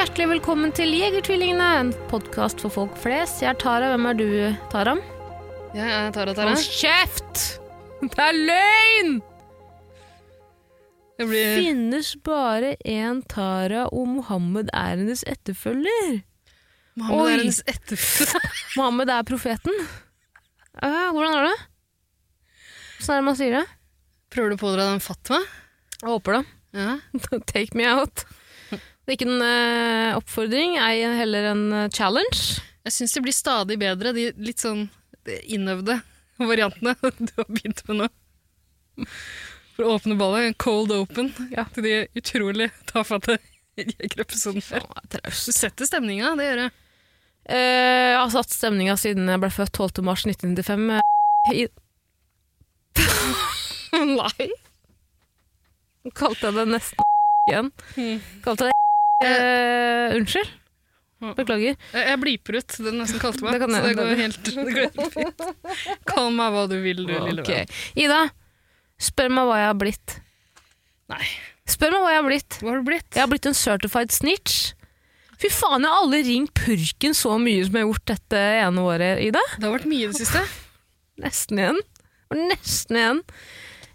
Hjertelig velkommen til Jegertvillingene, en podkast for folk flest. Jeg er Tara. Hvem er du, Tara? Jeg er Tara Tara. Hold kjeft! Det er løgn! Det blir Finnes bare én Tara, og Mohammed er hennes etterfølger. Mohammed Oi. er hennes etterfølger. Mohammed er profeten. Uh, hvordan er det? Hvordan er det man sier det? Prøver du å pådra deg en fatwa? Jeg håper det. Ja. Take me out. Det er ikke en eh, oppfordring, ei heller en eh, challenge. Jeg syns det blir stadig bedre, de litt sånn innøvde variantene du har begynt med nå. For å åpne ballet, cold open Ja. til de utrolig tafatte jegerepisodene her. Er. Du setter stemninga, det gjør jeg. Eh, jeg har satt stemninga siden jeg ble født 12. mars 1995. eh, I... Nei. Nå Kalte jeg det nesten igjen. Kalte jeg det eh, Unnskyld. Beklager. Jeg, bliper ut du nesten kalte meg, Det kan så det går helt, det går helt fint. Kall meg hva du vil, du lille Ok. venn. Ida, spør meg hva jeg har blitt. Nei. Spør meg hva jeg har blitt. Hva har du blitt? Jeg har blitt en certified snitch. Fy faen, jeg har aldri ringt purken så mye som jeg har gjort dette ene året, Ida. Det har vært mye i det siste. Nesten igjen. Nesten igjen.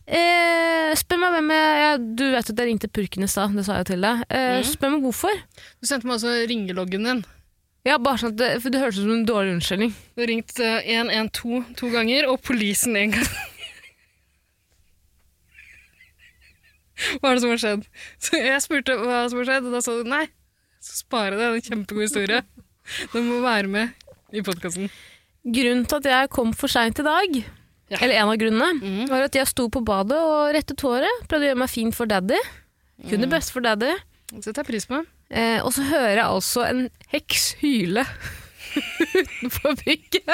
Eh, spør meg hvem jeg, jeg Du vet at jeg ringte purken i stad, det sa jeg til deg. Eh, mm. Spør meg hvorfor. Du sendte meg også ringeloggen din. Ja, bare sånn at det, for det hørtes ut som en dårlig unnskyldning. Du har ringt eh, 112 to ganger, og polisen én gang. Hva er det som har skjedd? Så jeg spurte hva som har skjedd, og da sa du nei. Så spare det, det er en kjempegod historie. Den må være med i podkasten. Grunnen til at jeg kom for seint i dag, Ja. eller en av grunnene, mm. var at jeg sto på badet og rettet håret. Prøvde å gjøre meg fin for daddy. Kun det beste for daddy. Det setter jeg pris på. Eh, og så hører jeg altså en heks hyle utenfor bygget.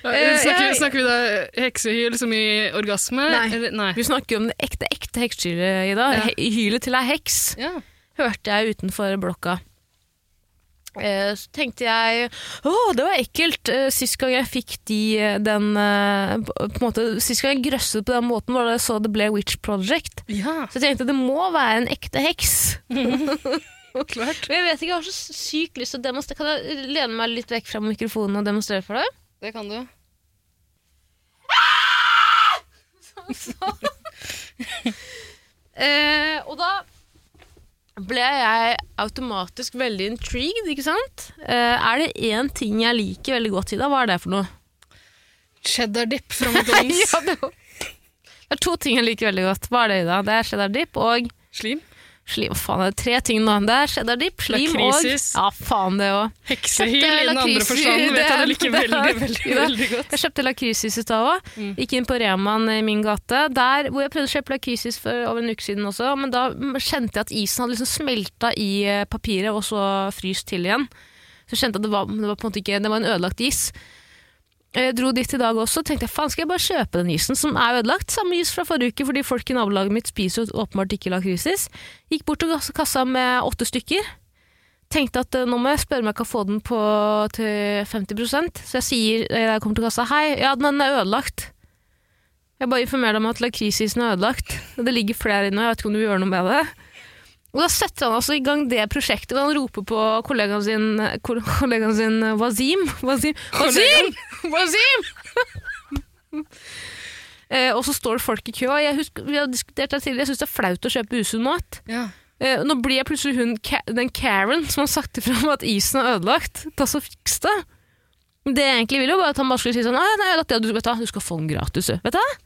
Eh, snakker, jeg- snakker vi da heksehyl som i orgasme? Nei. Eller, nei. Vi snakker om det ekte, ekte heksehylet, Ida. Ja. Hylet til ei heks. Ja. hørte jeg utenfor blokka. Eh, så tenkte jeg å, det var ekkelt. Eh, sist gang jeg fikk de, eh, den på en måte, Sist gang jeg grøsset på den måten, var da jeg så The Blair Witch Project. ja, Så jeg tenkte det må være en ekte heks. klart. Men jeg vet ikke, jeg har så sykt lyst til å demonstrere. Kan jeg lene meg litt vekk fra mikrofonen og demonstrere for deg? Det kan du. Eh, og da ble jeg automatisk veldig intrigued, ikke sant? Eh, er det én ting jeg liker veldig godt Ida? hva er det for noe? Cheddar dip fra McDonald's. Ja, det, det er to ting jeg liker veldig godt. Hva er det, Ida? Det er cheddar dip og Slim. Slim. Faen, det er tre ting nå. Det er cheddar dip, slim Lakrisis. og Ja, faen det òg. Heksehyl i den andre forstanden vet jeg det- liker veldig, veldig, veldig godt. Jeg kjøpte lakrisis i stad òg. Mm. Gikk inn på Remaen i min gate, der hvor jeg prøvde å kjøpe lakrisis for over en uke siden også, men da kjente jeg at isen hadde liksom smelta i eh, papiret og så fryst til igjen. Så jeg kjente at det var, det var på en måte ikke Det var en ødelagt is. Jeg dro dit i dag også, og tenkte faen skal jeg bare kjøpe den isen som er ødelagt. Samme is fra forrige uke, fordi folk i nabolaget mitt spiser jo åpenbart ikke lakrisis. Gikk bort til kassa med åtte stykker. Tenkte at eh, nå må jeg spørre om jeg kan få den på til 50% Så jeg sier eh, jeg kommer til kassa hei, ja den er ødelagt. Jeg bare informerer deg om at lakrisisen er ødelagt. Det ligger flere inne, jeg vet ikke om du vil gjøre noe med det. Og da setter han altså i gang det prosjektet, og han roper på kollegaen sin, kollegaen sin Wazim. Wazim! Wazim! Wazim! eh, og så står det folk i kø, jeg husker, vi har diskutert det tidligere, jeg syns det er flaut å kjøpe usunn mat. Ja. Eh, nå blir jeg plutselig hun, den Karen som har sagt ifra om at isen er ødelagt. Ta så fiks det. Det jeg egentlig vil jo bare at han bare skulle si sånn «Nei, nei, du, vet du, du skal få den gratis, du. Vet du?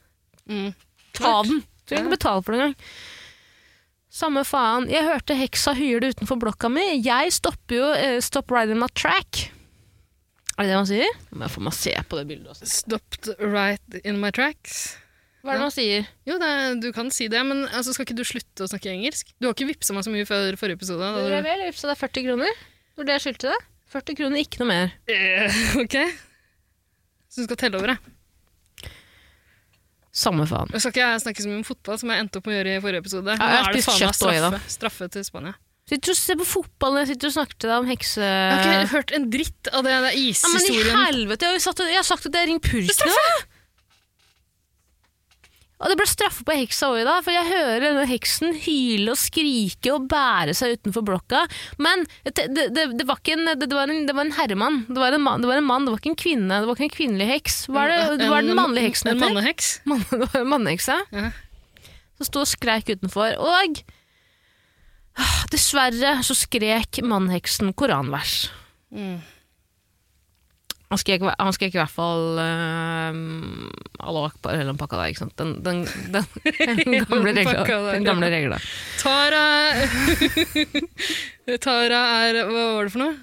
Mm. Ta den. Du trenger ikke betale for det engang. Samme faen. Jeg hørte heksa hyle utenfor blokka mi. Jeg stopper jo eh, Stop riding my track. Er det det man sier? Jeg få meg se på det bildet også. Stopped right in my tracks. Hva er det man sier? Jo, det du kan si det, men altså, skal ikke du slutte å snakke engelsk? Du har ikke vippsa meg så mye før forrige episode. da Det du- er vel, jeg vippsa deg 40 kroner. Når det skyldte deg. 40 kroner, ikke noe mer. Eh, ok. Så du skal telle over det. Samme faen. Jeg skal ikke jeg snakke så mye om fotball, som jeg endte opp med å gjøre i forrige episode. Ja, jeg har er det spist faen meg også, straffe, straffe til Spania. Sitter og ser på fotball når jeg sitter og snakker til deg om hekse... Jeg har ikke hørt en dritt av det, det ishistorien. Ja, men i helvete, jeg har, jo sagt, jeg har sagt at jeg ringer purken. Og det ble straffe på heksa òg i dag, for jeg hører denne heksen hyle og skrike og bære seg utenfor blokka. Men det, det, det, var, ikke en, det, var en, det var en herremann. Det var en, det var en mann, det var ikke en kvinne. Det var ikke en kvinnelig heks. Hva er det, hva er den mannlige heksen En manneheks. Mann- Det var en mannehekse. Ja. Som sto og skreik utenfor. Og ah, dessverre så skrek mannheksen koranvers. Mm. Han skrek, han skrek i hvert fall uh, Allah akbar hele den pakka der. ikke sant? Den, den, den, den gamle regla. Den gamle regla. Tara Tara er Hva var det for noe?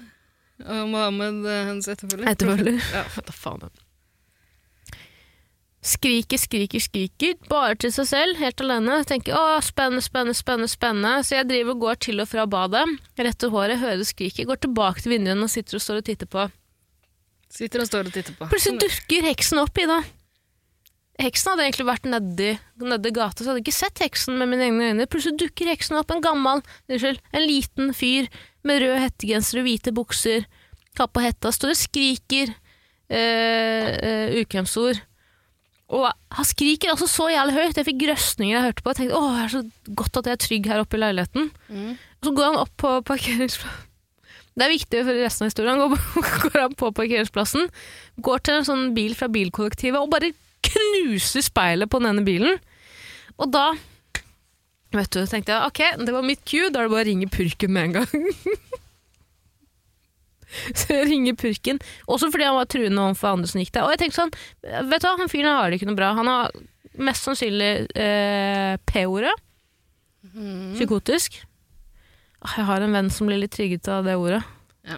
Og Mohammed, eh, hennes etterfølger? Etterfølger. Ja. Da faen. Skriker, skriker, skriker. Bare til seg selv, helt alene. Tenker å, spennende, spennende, spennende. spennende. Så jeg driver og går til og fra badet. Retter håret, hører skriket. Går tilbake til vinduene og sitter og står og titter på. Sitter og står og titter på. Plutselig dukker heksen opp Ida. Heksen hadde egentlig vært nedi, nedi gata, så jeg hadde ikke sett heksen med mine egne øyne. Plutselig dukker heksen opp, en gammel, unnskyld, en liten fyr med rød hettegenser og hvite bukser, har og hetta, står og skriker eh, eh, ukvemsord. Og han skriker altså så jævlig høyt, jeg fikk grøsninger jeg hørte på. Jeg tenkte, åh, det er så godt at jeg er trygg her oppe i leiligheten. Mm. Og så går han opp på parkeringsplassen. Det er viktig for resten av historien. Han går, går han på parkeringsplassen, går til en sånn bil fra bilkollektivet og bare knuser speilet på denne bilen. Og da vet du, tenkte jeg ok, det var mitt cue, da er det bare å ringe purken med en gang. Så jeg ringer purken, også fordi han var truende overfor andre som gikk der. Og jeg tenkte sånn, vet du hva, han fyren har det ikke noe bra. Han har mest sannsynlig eh, P-ordet, Mm. psykotisk. Ah, Jeg har en venn som blir litt trigget av det ordet. Ja.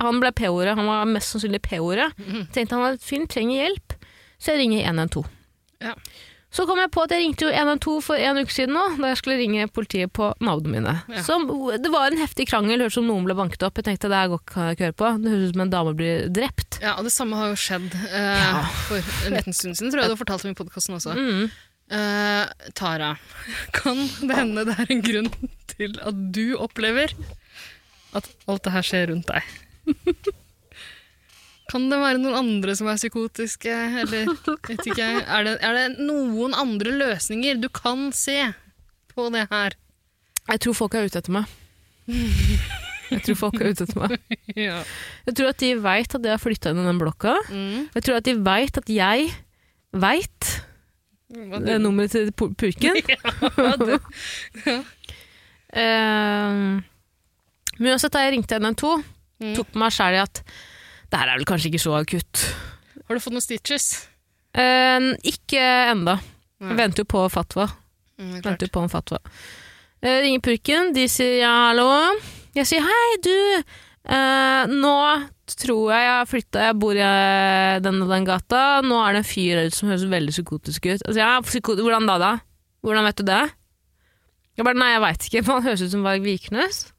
Han ble P-ordet, han var mest sannsynlig P-ordet. Mhm. Tenkte han at fyren trenger hjelp, så jeg ringer 112. Ja. Så kom jeg på at jeg ringte jo 112 for en uke siden nå, da jeg skulle ringe politiet på naboene mine. Ja. Så det var en heftig krangel, hørtes som noen ble banket opp. Jeg tenkte det her går ikke å høre på. Det høres ut som en dame blir drept. Ja, og det samme har jo skjedd eh, Ja. for en liten stund siden, tror jeg du har fortalt om i podkasten også. Mm. Eh, Tara, kan det hende det er en grunn til at du opplever at alt det her skjer rundt deg? Kan det være noen andre som er psykotiske, eller vet ikke jeg. Er det, er det noen andre løsninger du kan se på det her? Jeg tror folk er ute etter meg. Jeg tror folk er ute etter meg. Ja. Jeg tror at de veit at jeg har flytta inn i den blokka. Mm. Jeg tror at de veit at jeg veit det er nummeret til purken. Ja, ja. Eh, men uansett, da jeg ringte 112, Mm. tok på meg sjæl i at det her er vel kanskje ikke så akutt. Har du fått noen stitches? Uh, ikke enda. Venter jo på fatwa. Mm. Venter på en fatwa. Uh, ringer purken, de sier ja, hallo. Jeg sier hei, du. Eh, nå tror jeg jeg har flytta, jeg bor i eh, den og den gata. Nå er det en fyr her som høres veldig psykotisk ut. Altså, ja, psyko hvordan da, da? hvordan vet du det? Jeg bare, nei, jeg veit ikke, han høres ut som Varg Vikernes.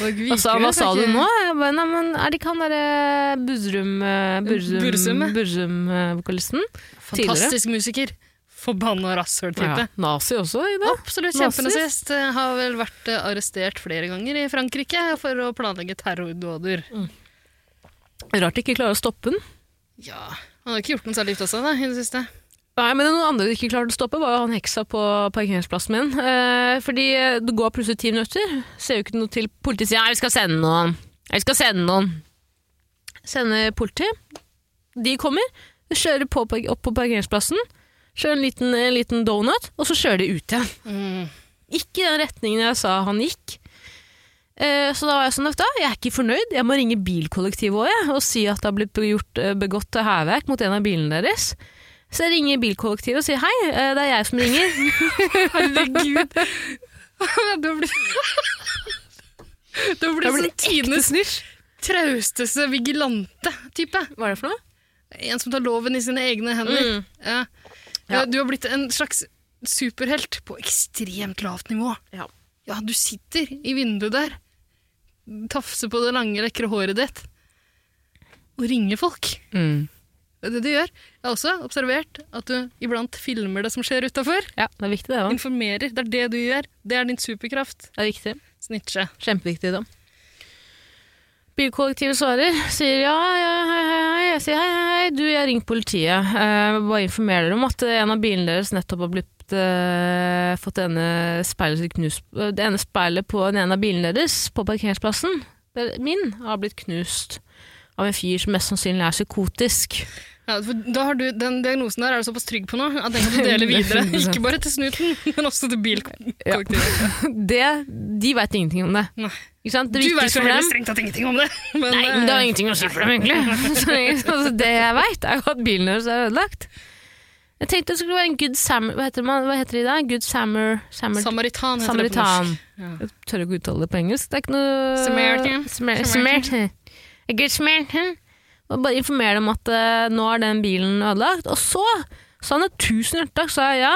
Og så, hva sa du nå? Jeg bare, nei, men er det ikke han derre Burzum, Burzum, ja. Burzum-vokalisten? Fantastisk musiker. Forbanna rasshøl-type. Ja, nazi også, Ida. Absolutt Nazist. kjempenazist. Eh, Har vel vært eh, arrestert flere ganger i Frankrike for å planlegge terrordåder. Rart de ikke klarer å stoppe den. Ja, Han har ikke gjort noe særlig ut av seg da, i det siste. Nei, men det noen andre de ikke klarte å stoppe, var han heksa på parkeringsplassen min. Eh, fordi eh, det går plutselig ti minutter. Ser jo ikke noe til politiet sier 'nei, vi skal sende noen. Vi skal sende noen. Sender politi. De kommer, kjører på, opp på parkeringsplassen, kjører en liten, en liten donut, og så kjører de ut igjen. Mm. Ikke i den retningen jeg sa han gikk. Eh, Så da var jeg sånn, at jeg er ikke fornøyd. Jeg må ringe bilkollektivet òg og si at det har blitt gjort, eh, begått hærverk mot en av bilene deres. Så jeg ringer bilkollektivet og sier hei, eh, det er jeg som ringer. Herregud. da blir det blir sånn tidenes trausteste vigilante-type. Hva er det for noe? En som tar loven i sine egne hender. Mm. Ja. Ja. Du har blitt en slags superhelt på ekstremt lavt nivå. Ja. Ja, du sitter i vinduet der. tafser på det lange, lekre håret ditt og ringer folk. Mm. Det er det du gjør. Jeg har også observert at du iblant filmer det som skjer utafor. Ja, det er viktig, det òg. Informerer. Det er det du gjør. Det er din superkraft. Det er viktig. Snitche. Kjempeviktig, da. Bilkollektivet svarer, sier ja, ja, hei, hei. Jeg sier hei, hei, du, jeg ringer politiet. Uh, bare informerer dere om at en av bilene deres nettopp har blitt eh, fått det ene speilet knust Det ene speilet på den ene av bilene deres på parkeringsplassen, min, har blitt knust av en fyr som mest sannsynlig er psykotisk. Ja, for da har du, Den diagnosen der er du såpass trygg på nå at den kan du dele videre. Ikke bare til snuten, men også til bilkollektivet. Ja. de veit ingenting om det. Nei. Ikke sant? Det Du vet jo heller strengt tatt ingenting om det. Men, Nei, men det har eh, ingenting å si for dem, egentlig. Så altså, det jeg veit, er jo at bilen deres er ødelagt. Jeg tenkte det skulle være en good sammer... Hva heter, man, hva heter det i dag? Good sammer... sammer Samaritan heter Samaritan. det på norsk. Ja. jeg tør ikke uttale det på engelsk. Det er ikke noe Samaritan. Samar- Samaritan. Samaritan. A good Samaritan. Og bare informere dem at uh, nå er den bilen ødelagt. Og så sa han et tusen hjertetakk, sa jeg ja.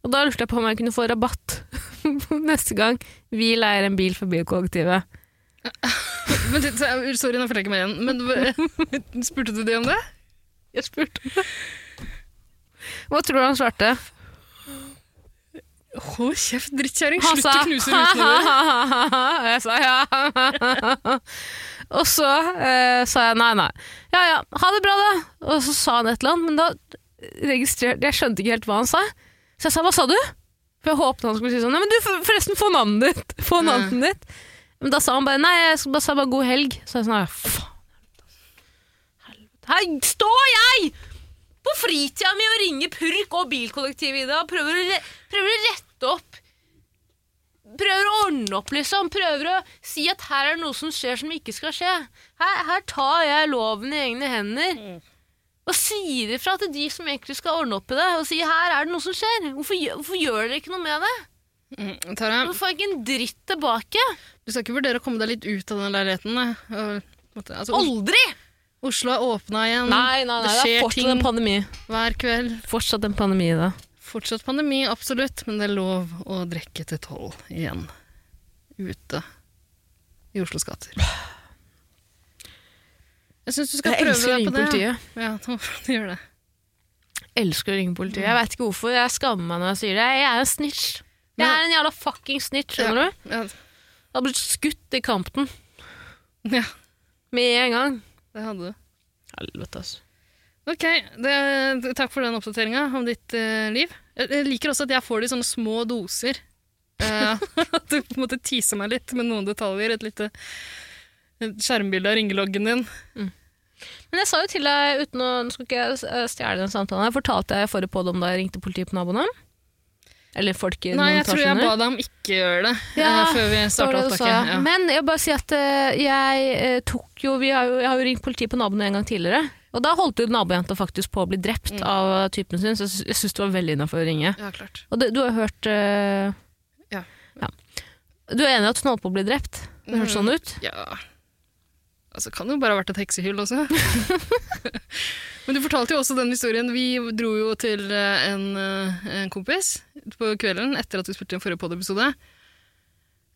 Og da lurte jeg på om jeg kunne få rabatt neste gang vi leier en bil for bilkollektivet. Men, sorry, nå følger jeg ikke med igjen. Men spurte du det om det? Jeg spurte om det. Hva tror du han svarte? Hold kjeft, drittkjerring! Slutt å knuse rutene dine! Jeg sa ja. Og så eh, sa jeg nei, nei. Ja ja, ha det bra, da. Og så sa han et eller annet, men da registrerte Jeg skjønte ikke helt hva han sa. Så jeg sa hva sa du? For jeg håpet han skulle si sånn Nei, men du, for- forresten, få navnet ditt! Få navnet ditt. Men da sa han bare nei, jeg skal bare sa bare god helg. Så jeg sånn, faen. Helvete. Her står jeg! På fritida mi og ringer purk og bilkollektiv i dag. Prøver å, prøver å rette opp. Prøver å ordne opp, liksom. Prøver å si at her er det noe som skjer som ikke skal skje. Her, her tar jeg loven i egne hender. Og sier ifra til de som egentlig skal ordne opp i det. Og sier her er det noe som skjer. Hvorfor, hvorfor gjør dere ikke noe med det? Mm, Tara, Nå får jeg ikke en dritt tilbake? du skal ikke vurdere å komme deg litt ut av den leiligheten? Og, altså, Aldri! Oslo er åpna igjen. Nei, nei, nei. Det Det er fortsatt ting en pandemi. hver kveld. Fortsatt en pandemi, da. Fortsatt pandemi, absolutt, men det er lov å drikke til tolv igjen. Ute i Oslos gater. Jeg syns du skal Jeg prøve elsker å ringe politiet. Ja, nå gjøre det. elsker å ringe politiet. Jeg vet ikke hvorfor. Jeg skammer meg når jeg sier det. Jeg er en snitch. Jeg er en jævla fucking snitch, skjønner du? Jeg har blitt skutt i kampen ja, med en gang. det hadde du. Helvete, altså. Ok, det, takk for den oppdateringa om ditt uh, liv. Jeg, jeg liker også at jeg får det i sånne små doser. Eh, at du på en måte teaser meg litt med noen detaljer. Et lite skjermbilde av ringeloggen din. Men jeg sa jo til deg, uten å Nå skal ikke jeg eh, stjele den samtalen her, fortalte jeg forrige om da jeg ringte politiet på naboene? Eller folk i Nei, jeg tror jeg ba deg om ikke gjøre det Ja, uh, før vi starta opptaket. ja. Men jeg bare si at jeg tok jo, vi har jo Jeg har jo ringt politiet på naboene en gang tidligere. Og da holdt jo nabojenta faktisk på å bli drept Mm. av typen sin, så jeg sy- jeg syns det var veldig innafor å ringe. ja, klart. Og det, du har hørt uh, Ja. Du er enig i at hun holdt på å bli drept? Det hørtes sånn ut? Ja Altså, kan det jo bare ha vært et heksehyll også. Men du fortalte jo også den historien. Vi dro jo til eh, en, eh, en kompis på kvelden etter at vi spilte inn forrige pod-episode,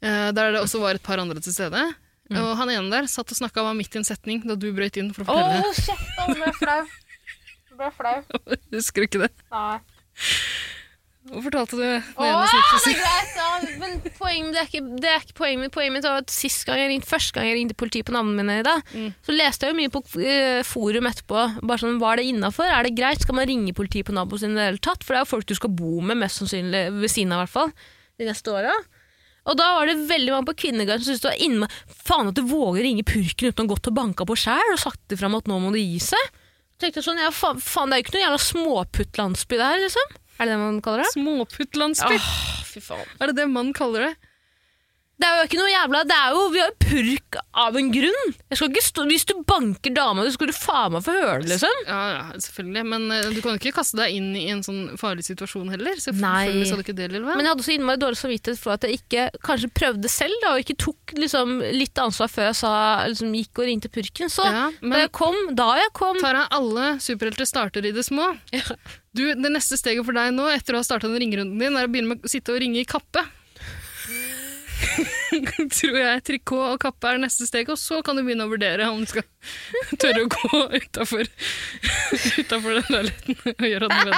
eh, der det også var et par andre til stede. Mm. Og han ene der satt og snakka var midt i en setning da du brøyt inn for å Å, Åh, kjeft! Nå ble flau. Ble flau. Husker du ikke det? Nei. Og fortalte du det Å, ene det er greit, ja. Men poenget, det er ikke, det er ikke poenget mitt. Poenget mitt var at sist gang jeg ringte, første gang jeg ringte politiet på navnene mine i dag, Mm. så leste jeg jo mye på eh, forum etterpå. Bare sånn, Var det innafor? Er det greit? Skal man ringe politiet på naboen sin i det hele tatt? For det er jo folk du skal bo med, mest sannsynlig ved siden av, i hvert fall, de neste åra. Og da var det veldig mange på Kvinneguiden som syntes det var innmari Faen at du våger å ringe purken uten å ha gått og banka på sjæl og sagt ifra om at nå må du gi seg. Tenkte sånn, ja, faen, faen, det er jo ikke noen jævla småputtlandsby det her, liksom. Er det det man kaller det? Småputtlandsby. Oh, fy faen. Er det det man kaller det? Det er jo ikke noe jævla Det er jo, Vi har jo purk av en grunn. Jeg skal ikke stå, hvis du banker dama, så skal du faen meg få høre det, liksom. Ja, ja, selvfølgelig. Men uh, du kan jo ikke kaste deg inn i en sånn farlig situasjon heller. Selvfølgelig skal du ikke det, Lilve. Men jeg hadde så innmari dårlig samvittighet for at jeg ikke kanskje prøvde selv, da, og ikke tok liksom, litt ansvar før jeg sa, liksom, gikk og ringte purken. Så ja, da jeg kom, da jeg kom Tara, alle superhelter starter i det små. Du, Det neste steget for deg nå, etter å ha starta den ringerunden din, er å begynne med å sitte og ringe i kappe. tror jeg trikot og kappe er neste steg, og så kan du begynne å vurdere om du skal tørre å gå utafor den leiligheten og gjøre noe med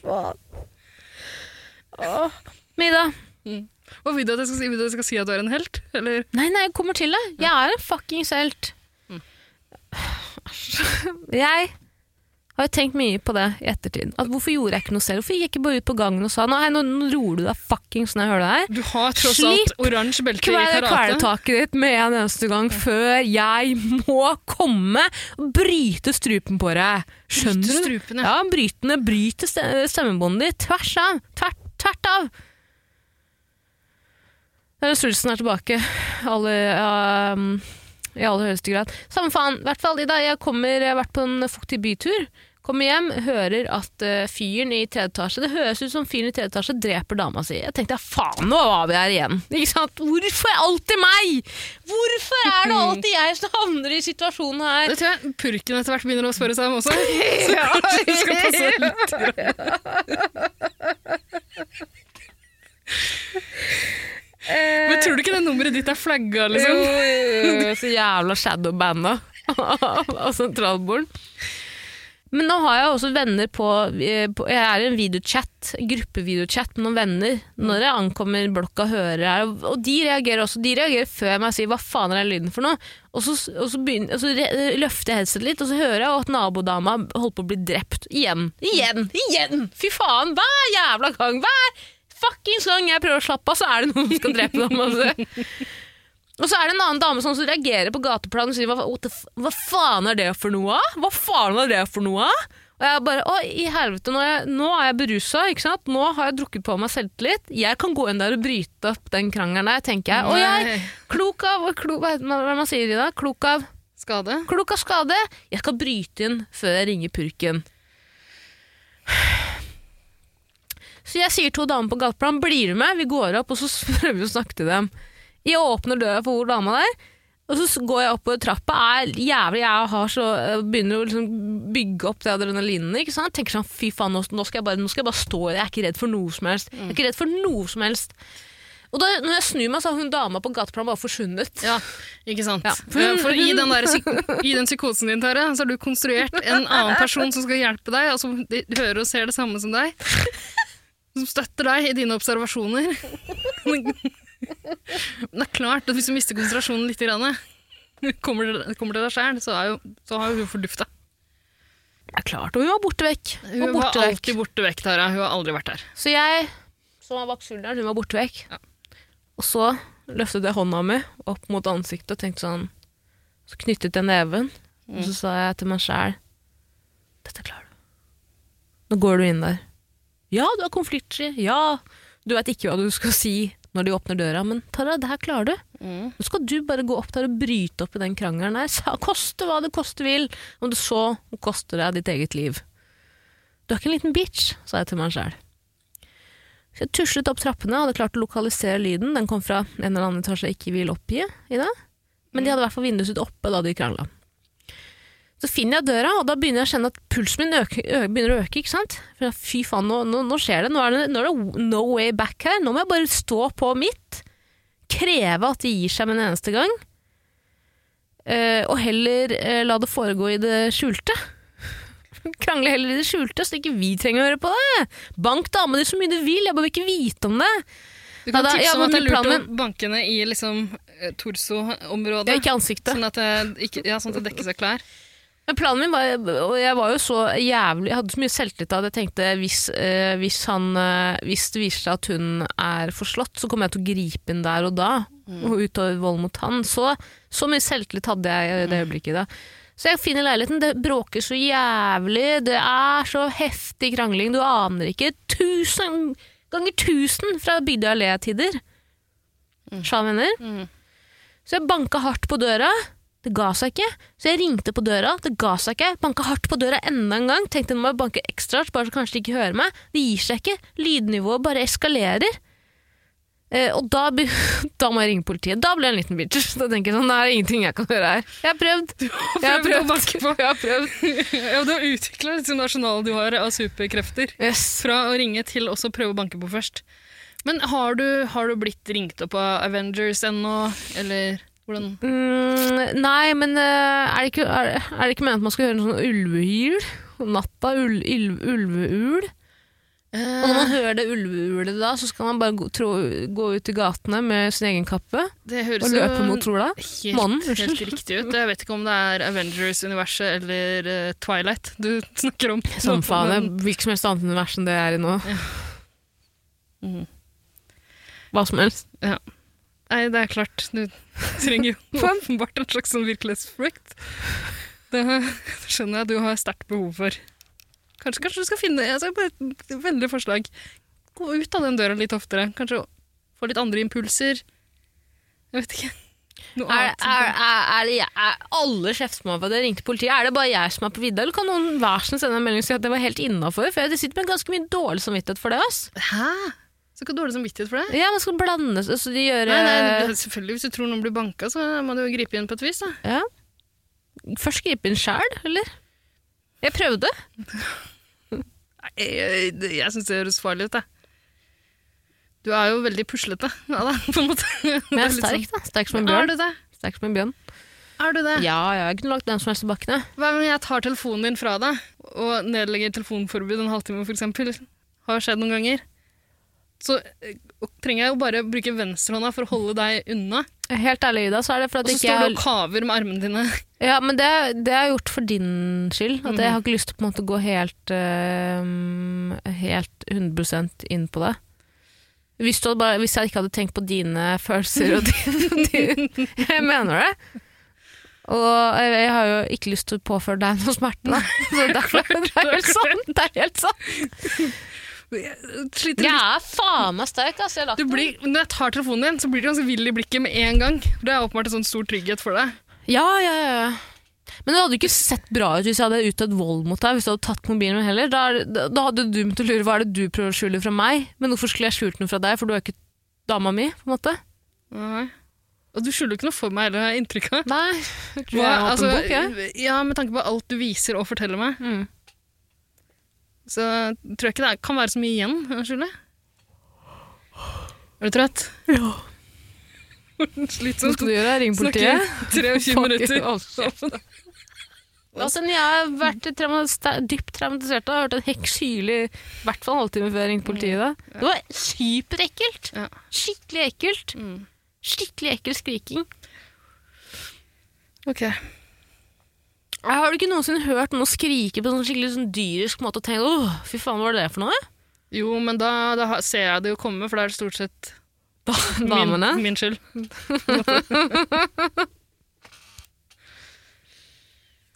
Faen. Åh. Mida. Hva vil du at jeg skal si? Vil du at jeg skal si at du er en helt? Eller? Nei, nei, jeg kommer til det. Jeg er en fuckings helt. Mm. Jeg har jo tenkt mye på det i ettertid. At hvorfor gjorde jeg ikke noe selv? Hvorfor gikk jeg ikke bare ut på gangen og sa nå, nå roer du deg fuckings jeg hører det her? Du har tross alt oransje belte i karate. Slipp kvelertaket ditt med en eneste gang før jeg må komme og bryte strupen på deg. Skjønner Bryte du? strupen, ja. Ja, brytende, bryte stemmebåndet ditt. Tvers av. Tvert, tvert av. Det er Sulsen er tilbake. Alle, um, I aller høyeste grad. Samme faen. I hvert fall Ida. Jeg, kommer, jeg har vært på en fuktig bytur. Kommer hjem, hører at uh, fyren i tredje etasje Det høres ut som fyren i tredje etasje dreper dama si. Jeg tenkte faen, nå var vi her igjen. Ikke sant? Hvorfor er alltid meg? Hvorfor er det alltid jeg som havner i situasjonen her? Det tror jeg purken etter hvert begynner å spørre seg om også. Så kanskje du skal passe litt. Men tror du ikke det nummeret ditt er flagga, Jo, liksom? jo, jo, så jævla shadowbanda av sentralborden. Men nå har jeg også venner på, eh, på Jeg er i en videochat, gruppevideochat med noen venner når jeg ankommer blokka og hører her, og- de reagerer også. De reagerer før jeg meg sier 'hva faen er den lyden for noe'? Og så, og så, begynner, og så løfter jeg headsetet litt, og så hører jeg at nabodama holder på å bli drept. Igjen, igjen, igjen! Fy faen, hver jævla gang! Hver fuckings gang jeg prøver å slappe av, så er det noen som skal drepe dem. Altså. Og så er det en annen dame som reagerer på gateplan og sier hva, hva faen er det for noe? Hva faen er det for noe? Og jeg bare å i helvete, nå er jeg, nå er jeg berusa, ikke sant? Nå har jeg drukket på meg selvtillit. Jeg kan gå inn der og bryte opp den krangelen der, tenker jeg. Og jeg, klok av, klok, hva er det man sier i dag? Klok av, Skade? klok av skade. Jeg skal bryte inn før jeg ringer purken. Så jeg sier to damer på gateplan, blir du med? Vi går opp, og så prøver vi å snakke til dem. Jeg åpner døra for hvor dama der, og så går jeg oppover trappa. Er jævlig, jeg har så, begynner å liksom bygge opp det adrenalinet. ikke sant? Tenker sånn, fy faen, nå, skal jeg bare, nå skal jeg bare stå, jeg er ikke redd for noe som helst. Jeg er ikke redd for noe som helst. Og da, når jeg snur meg, så har hun dama på gateplan bare forsvunnet. Ja, ikke sant. Ja. For, For i den, der, i den psykosen din, Tare, så har du konstruert en annen person som skal hjelpe deg, og som hører og ser det samme som deg. Som støtter deg i dine observasjoner. Men det er klart at hvis du mister konsentrasjonen litt, grann, kommer, det, kommer det deg sjæl, så, så har jo hun fordufta. Det er klart, og hun var borte vekk. Hun var var borte vekk. alltid borte vekk, Tara. Hun har aldri vært her. Så jeg, som var bak skulderen, hun var borte vekk. Ja. Og så løftet jeg hånda mi opp mot ansiktet og tenkte sånn Så knyttet jeg neven, og så sa jeg til meg sjæl Dette klarer du. Nå går du inn der. Ja, du er konfliktsky. Ja, du veit ikke hva du skal si når de åpner døra, men Tara, det her klarer du. Nå skal du bare gå opp der og bryte opp i den krangelen der. Koste hva det koste vil, om det så koster deg ditt eget liv. Du er ikke en liten bitch, sa jeg til meg sjæl. Jeg tuslet opp trappene, hadde klart å lokalisere lyden. Den kom fra en eller annen etasje jeg ikke vil oppgi i det. Men de hadde i hvert fall vinduet sitt oppe da de krangla. Så finner jeg døra, og da begynner jeg å kjenne at pulsen min øker, begynner å øke. ikke sant? For Fy faen, nå, nå, nå skjer det. Nå er det, nå er det no way back her. Nå må jeg bare stå på mitt. Kreve at de gir seg med en eneste gang. Uh, og heller uh, la det foregå i det skjulte. Krangle heller i det skjulte, så ikke vi trenger å høre på det. Bank damene så mye du vil, jeg bare vil ikke vite om det. Du kan Ja, da- tipse ja, om at det er lurt min... å banke ned i liksom, torso-området. Ja, ikke ansiktet. Sånn at det, ikke, ja, sånn at det dekker seg klær. Men planen min var, og jeg var jo så jævlig, jeg hadde så mye selvtillit at jeg tenkte hvis, øh, hvis, han, eh, hvis det viser seg at hun er forslått, så kommer jeg til å gripe inn der og da, og utøve vold mot han. Så, så mye selvtillit hadde jeg i det øyeblikket da. Så jeg finner leiligheten, det bråker så jævlig, det er så heftig krangling, du aner ikke. Tusen ganger tusen fra Bygdøy allé-tider. Sja venner. Mm. Så jeg banka hardt på døra. Det ga seg ikke. Så jeg ringte på døra. Det ga seg ikke. Banka hardt på døra enda en gang. Tenkte nå må jeg banke ekstra hardt, bare så kanskje de ikke hører meg. Det gir seg ikke. Lydnivået bare eskalerer. Eh, og da, da må jeg ringe politiet. Da blir jeg en liten bitch. Da tenker jeg sånn, det er ingenting jeg kan gjøre her. Jeg har prøvd. Jeg har prøvd å prøvd. banke på. Jeg har prøvd. Ja, du har utvikla liksom arsenalet du har av superkrefter. Yes. Fra å ringe til også prøve å banke på først. Men har du, har du blitt ringt opp av Avengers ennå, eller hvordan? Mm, nei, men eh, er, det ikke, er, er det ikke meningen at man skal høre en sånn ulvehyl? Natta, ul, ul, ulveul. Og når man hører det ulveulet da, så skal man bare gå, tro, gå ut i gatene med sin egen kappe og løpe mot sola. helt, Månen, helt riktig ut. Jeg vet ikke om det er Avengers-universet eller uh, Twilight du snakker om. Som faen. Det hvilket som helst annet univers enn det jeg er i nå. Mhm. Hva som helst. Nei, det er klart. Du trenger jo åpenbart en slags sånn virkelighetsflukt. Det skjønner jeg du har sterkt behov for. Kanskje, kanskje du skal finne altså, bare et Veldig forslag. Gå ut av den døra litt oftere. Kanskje få litt andre impulser. Jeg vet ikke. Noe Er, annet. er, er, er, det er alle jeg ringte politiet? Er det bare jeg som er på vidda, eller kan noen hver sin sende en melding og si at det var helt innafor? For jeg sitter med ganske mye dårlig samvittighet for det. ass. Hæ? Så ikke dårlig samvittighet for det? Ja, man skal blande så de gjør Nei, nei, selvfølgelig Hvis du tror noen blir banka, så må du jo gripe inn på et vis. da. Ja. Først gripe inn sjæl, eller? Jeg prøvde. Jeg, jeg, jeg syns det høres farlig ut. jeg. Du er jo veldig puslete ja, da, på en måte. Men jeg er sterk, da. Sterk som en bjørn. Er du det? Sterk som en bjørn. Er du det? Ja, ja, jeg kunne lagt den som helst i bakkene. Hva om jeg tar telefonen din fra deg og nedlegger telefonforbud en halvtime, eksempel? Har skjedd noen ganger. Så eh, trenger jeg jo bare bruke venstrehånda for å holde deg unna. Helt ærlig, Ida, så er det for Og så står du og kaver med armene dine. Ja, men det, det har jeg gjort for din skyld. At Mhm. jeg har ikke lyst til på en måte å gå helt, uh, helt 100 inn på det. Hvis, bare, hvis jeg ikke hadde tenkt på dine følelser og din, din Jeg mener det. Og jeg, har jo ikke lyst til å påføre deg noe smerte, da. Så derfor, det er helt sant! Det er helt sant. Jeg sliter Jeg er faen meg sterk, ass. Jeg Du blir, når jeg tar telefonen din, så blir du ganske vill i blikket med en gang. Det er åpenbart en sånn stor trygghet for deg. Ja, ja, ja. Men det hadde ikke sett bra ut hvis jeg hadde utøvd vold mot deg. Hvis du hadde tatt mobilen min heller. Da, da hadde du begynt å lure hva er det du prøver å skjule fra meg. Men hvorfor skulle jeg skjult noe fra deg, for du er ikke dama mi? på en måte. Nei. Og du skylder ikke noe for meg heller, har jeg inntrykk av. Nei, jeg har jeg altså, bok, jeg. ja, med tanke på alt du viser og forteller meg, Mm. Så tror jeg ikke det er- kan være så mye igjen skjule. Er du trøtt? Ja. Hva Slitsomt. skal du gjøre? Ringe politiet? 23 minutter. Altså, jeg har vært dypt traumatisert. Har hørt en hekk hyle i hvert fall en halvtime før jeg ringte politiet. da. Det var superekkelt! Skikkelig ekkelt. Mm. Skikkelig ekkel skriking. Ok. Har du ikke noensinne hørt noen skrike på en sånn skikkelig sånn dyrisk måte og tenkt åh, fy faen, hva var det for noe? Jo, men da, da ser jeg det jo komme, for det er stort sett Damene? min, min skyld.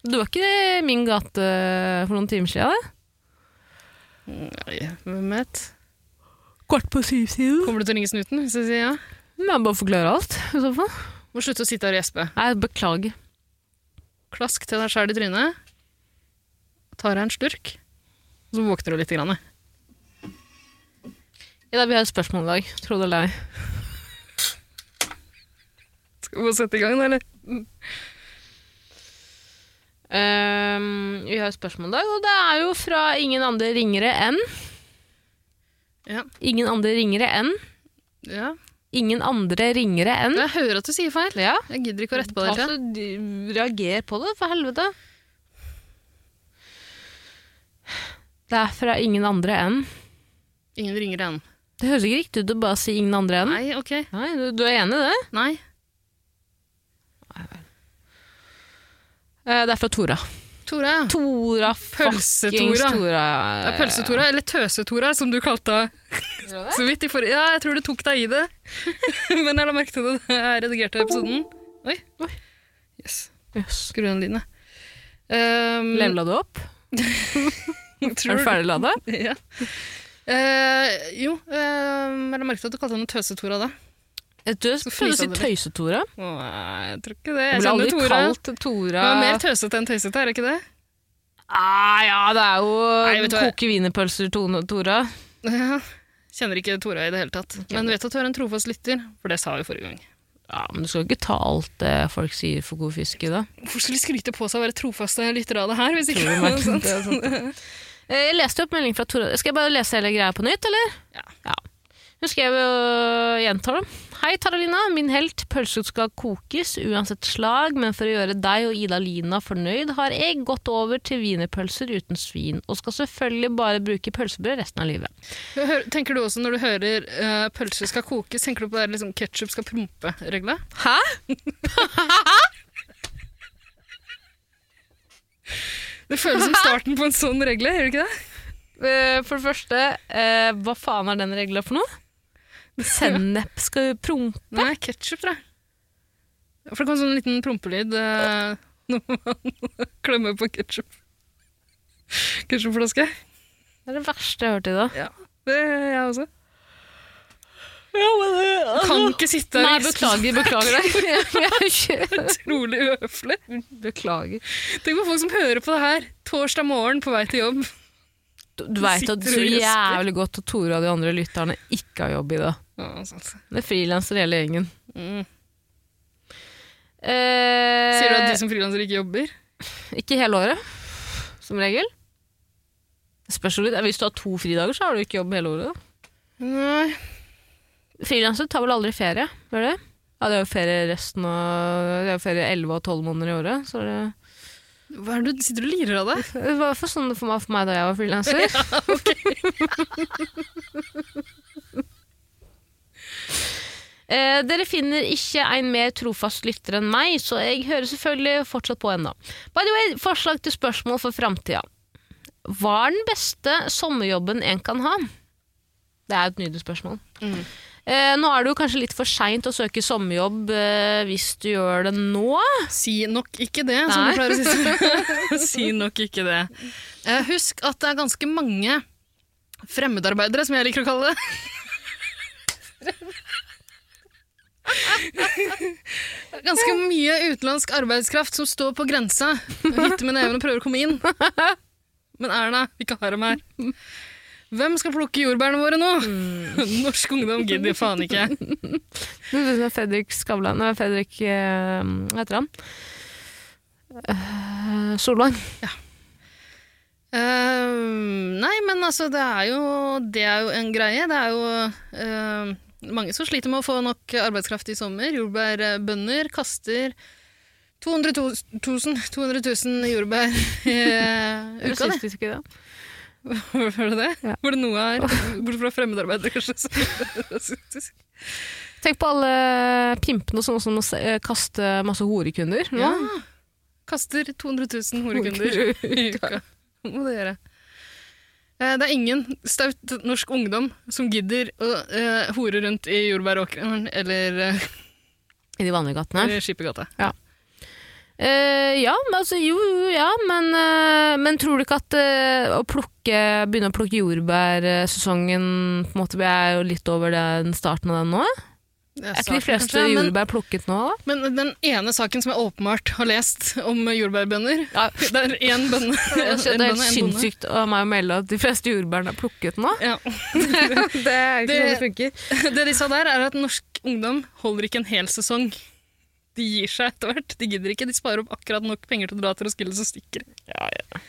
Du var ikke i min gate for noen timer siden? da? Nei, hvem vet? Kvart på syv siden. Kommer du til å ringe snuten hvis jeg sier ja? Men bare forklare alt, i så fall. Må slutte å sitte her og gjespe. Nei, beklager. Klask til deg sjæl i trynet. Tar deg en slurk, og så våkner du litt. Grann. I dag vil jeg ha et spørsmål i dag, tro det eller ei. Skal vi sette i gang, eller? Um, vi har et spørsmål i dag, og det er jo fra ingen andre ringere enn Ja. Ingen andre ringere enn ja. Ingen andre ringere enn Jeg hører at du sier feil. Ja, Jeg gidder ikke å rette på det. altså, de- reager på det, for helvete. Det er fra ingen andre enn Ingen ringer enn. Det høres ikke riktig ut å bare si ingen andre enn. Nei, ok. Nei, du, du er enig i det? Nei. Eh, Det er fra Tora. Tora. Tora Pølse-Tora. Tora. Er Pølse-Tora, eller Tøse-Tora, som du kalte henne så vidt i forrige Ja, jeg tror du tok deg i det. Men jeg la merke til det da jeg redigerte episoden. Oi. Oi. Yes. yes. Skru den lyden. Um, Levla du opp? Er du ferdig lada? Ja. Uh, jo, uh, jeg la merke til at du kalte henne Tøse-Tora da. Du prøvde å si tøysetora. Nei, jeg tror ikke det. Jeg Jeg kjenner aldri Tora. kalt Tora. Hun er mer tøsete enn tøysete, er det ikke det? ah, ja, det er jo Nei, koke wienerpølser, Tora. Ja. Kjenner ikke Tora i det hele tatt. Men vet at du er en trofast lytter, for det sa vi forrige gang. Ja, men du skal ikke ta alt det folk sier for god fisk i det. Hvorfor skulle de skryte på seg å være trofaste lyttere av det her? hvis ikke Tror det meg? Det er sant. Eh, Jeg leste opp melding fra Tora. Skal jeg bare lese hele greia på nytt, eller? Ja. Ja. Hun skrev og gjentar det. Hei, Taralina. Min helt. Pølser skal kokes uansett slag, men for å gjøre deg og Ida-Lina fornøyd, har jeg gått over til wienerpølser uten svin, og skal selvfølgelig bare bruke pølsebrød resten av livet. Tenker du også når du hører uh, pølser skal kokes, tenker du på det der liksom, ketsjup skal prompe-regla? Hæ? Det føles som starten på en sånn regle, gjør det ikke det? Eh, For det første, uh, hva faen er den regla for noe? Sennep skal jo prompe. Nei, ketsjup, tror jeg. For det kom sånn liten prompelyd uh, når man klemmer på ketsjup. Ketsjupflaske. Det er det verste jeg har hørt i dag. Ja, det er jeg også. Kan ikke sitte her Nei, beklager, beklager deg. Er utrolig uhøflig. Beklager. Tenk på folk som hører på det her torsdag morgen på vei til jobb. Du, du veit at så jævlig godt at Tore og de andre lytterne ikke har jobb i det. Ja, sant. Det er frilansere hele gjengen. Mm. Eh, Sier du at de som frilansere ikke jobber? Ikke hele året, som regel. Det spørs jo litt. Hvis du har to fridager, så har du ikke jobb hele året. da. Nei. Frilansere tar vel aldri ferie, gjør det? Ja, det er jo ferie resten av Det er jo ferie 11 og 12 måneder i året. Så det, Hva er det du sitter og lirer av deg? det var for sånn det meg, for meg da jeg var frilanser. Eh, dere finner ikke en mer trofast lytter enn meg, så jeg hører selvfølgelig fortsatt på ennå. By the way, forslag til spørsmål for framtida. Hva er den beste sommerjobben en kan ha? Det er et nydelig spørsmål. Mm. Eh, nå er det jo kanskje litt for seint å søke sommerjobb eh, hvis du gjør det nå. Si nok ikke det, som Nei. du pleier å si. si nok ikke det. Eh, husk at det er ganske mange fremmedarbeidere, som jeg liker å kalle det. Ganske mye utenlandsk arbeidskraft som står på grensa og hytter med neven og prøver å komme inn. Men Erna, vi ikke har dem her. Hvem skal plukke jordbærene våre nå? Norsk ungdom gidder faen ikke. Fredrik Skavlan Nei, Fredrik eh, Hva heter han? Uh, Solvang. Eh, nei, men altså, det er jo, det er jo en greie. Det er jo eh, mange som sliter med å få nok arbeidskraft i sommer. Jordbærbønder kaster 200 000, 200 000 jordbær i eh, uka, du det? Var det det? Ja. Var det noe her? Bortsett fra fremmedarbeidere, kanskje. rasistisk. Tenk på alle pimpene som også må eh, kaste masse horekunder. Ja. Kaster 200 000 horekunder i uka. Må det gjøre? Eh, Det er ingen staut norsk ungdom som gidder å uh, hore rundt i jordbæråkeren eller uh, I de vanlige gatene. i Skippergata. Eh, ja, men altså, jo, jo, ja, men, uh, men tror du ikke at uh, å plukke, begynne å plukke jordbærsesongen på en måte vi er jo litt over den starten av den nå? Er ikke de fleste kanskje, jordbær plukket nå? da? men den ene saken som jeg åpenbart har lest om jordbærbønder Ja. Det er én bønne. Det er helt sinnssykt av meg å melde at de fleste jordbærene er plukket nå. Ja. det er ikke sånn det funker. Det de sa der, er at norsk ungdom holder ikke en hel sesong. De gir seg etter hvert. De gidder ikke. De sparer opp akkurat nok penger til å dra til Roskilde, så stikker de.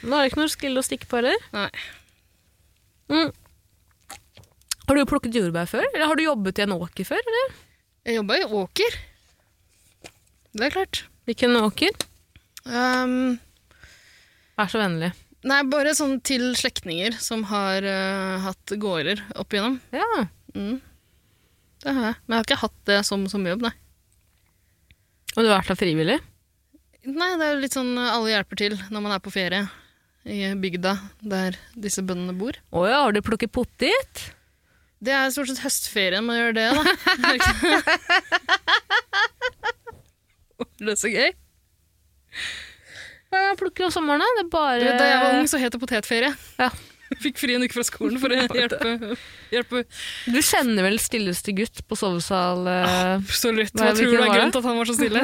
Nå er det ikke noe Roskilde å stikke på heller. Nei. Mm. Har du plukket jordbær før? Eller har du jobbet i en åker før? Eller? Jeg jobba i Åker. Det er klart. Hvilken åker? Um, Vær så vennlig. nei, bare sånn til slektninger som har uh, hatt gårder opp igjennom. Ja. Mm. Det har jeg. Men jeg har ikke hatt det som jobb, nei. Og du har vært der frivillig? Nei, det er jo litt sånn eh, alle hjelper til når man er på ferie i bygda der disse bøndene bor. Å ja, har du plukket pottit? Det er stort sett høstferien man gjør det, da. Det er så gøy. Jeg plukker om sommeren, da. Det er bare Da jeg var ung, så het det potetferie. Ja. Fikk fri en uke fra skolen for å hjelpe, hjelpe Du kjenner vel stilleste gutt på sovesal eh, Absolutt. Hva- Hva tror du er grunnen til at han var så stille?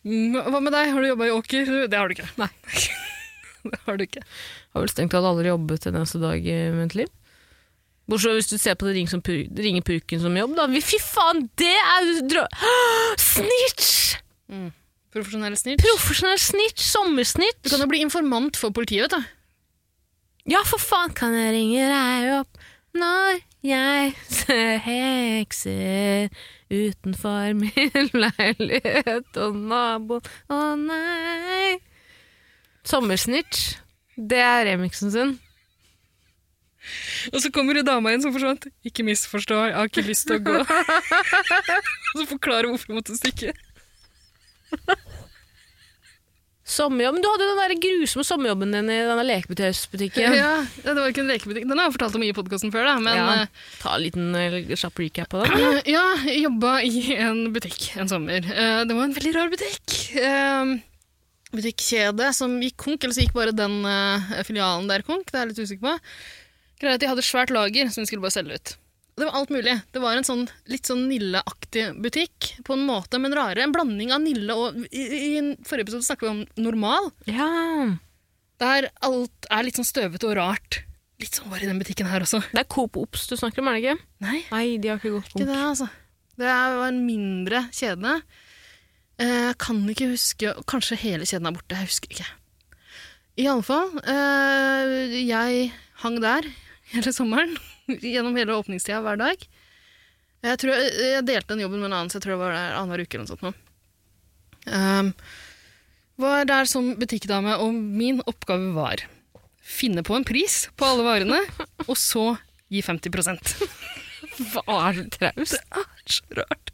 Mm, Hva med deg? Har du jobba i åker? Det har du ikke. Nei. det har du ikke. Har vel strengt tatt aldri jobbet en eneste dag i mitt liv. Bortsett fra hvis du ser på det ring som ringer purken som jobb, da. Fy faen, det er drø... Snitch! Profesjonell snitch. Profesjonell snitch, sommersnitch. Du kan jo bli informant for politiet, vet du. Ja, for faen, kan jeg ringe deg opp når jeg ser hekser utenfor min leilighet og naboen Å nei Sommersnitch. Det er remixen sin. Og så kommer det dama inn som forsvant. Ikke misforstå, jeg har ikke lyst til å gå. Og så forklarer hvorfor hun måtte stikke. Sommerjobb. Du hadde jo den der grusomme sommerjobben din i denne lekebutikken. Ja, det var ikke en lekebutikk. Den har jeg fortalt om i podkasten før, da. Men Ja. eh, Ta en liten eh, kjapp recap på den. Ja, jeg jobba i en butikk en sommer. Eh, Det var en veldig rar butikk. Butikkjede som gikk konk, eller så gikk bare den uh, filialen der konk. Det er jeg litt usikker på. Greia at De hadde svært lager som de skulle bare selge ut. Det var alt mulig. Det var en sånn, litt sånn Nille-aktig butikk, på en måte, men rare. En blanding av Nille og I, i forrige episode snakket vi om Normal. Ja. Der alt er litt sånn støvete og rart. Litt sånn var i den butikken her også. Det er Coop Ops du snakker om, er det ikke? Nei, Nei, de har ikke gått ikke konk. det, altså. Det var en mindre kjede. Eh, Jeg kan ikke huske Kanskje hele kjeden er borte. Jeg husker ikke. I alle fall. eh, jeg hang der hele sommeren. Gjennom hele åpningstida hver dag. Jeg tror jeg, jeg delte den jobben med en annen, så jeg tror det var der annenhver uke. eller noe sånt. nå. Um, var der som butikkdame, og min oppgave var finne på en pris på alle varene, og så gi 50 Hva er det traust? Det er så rart.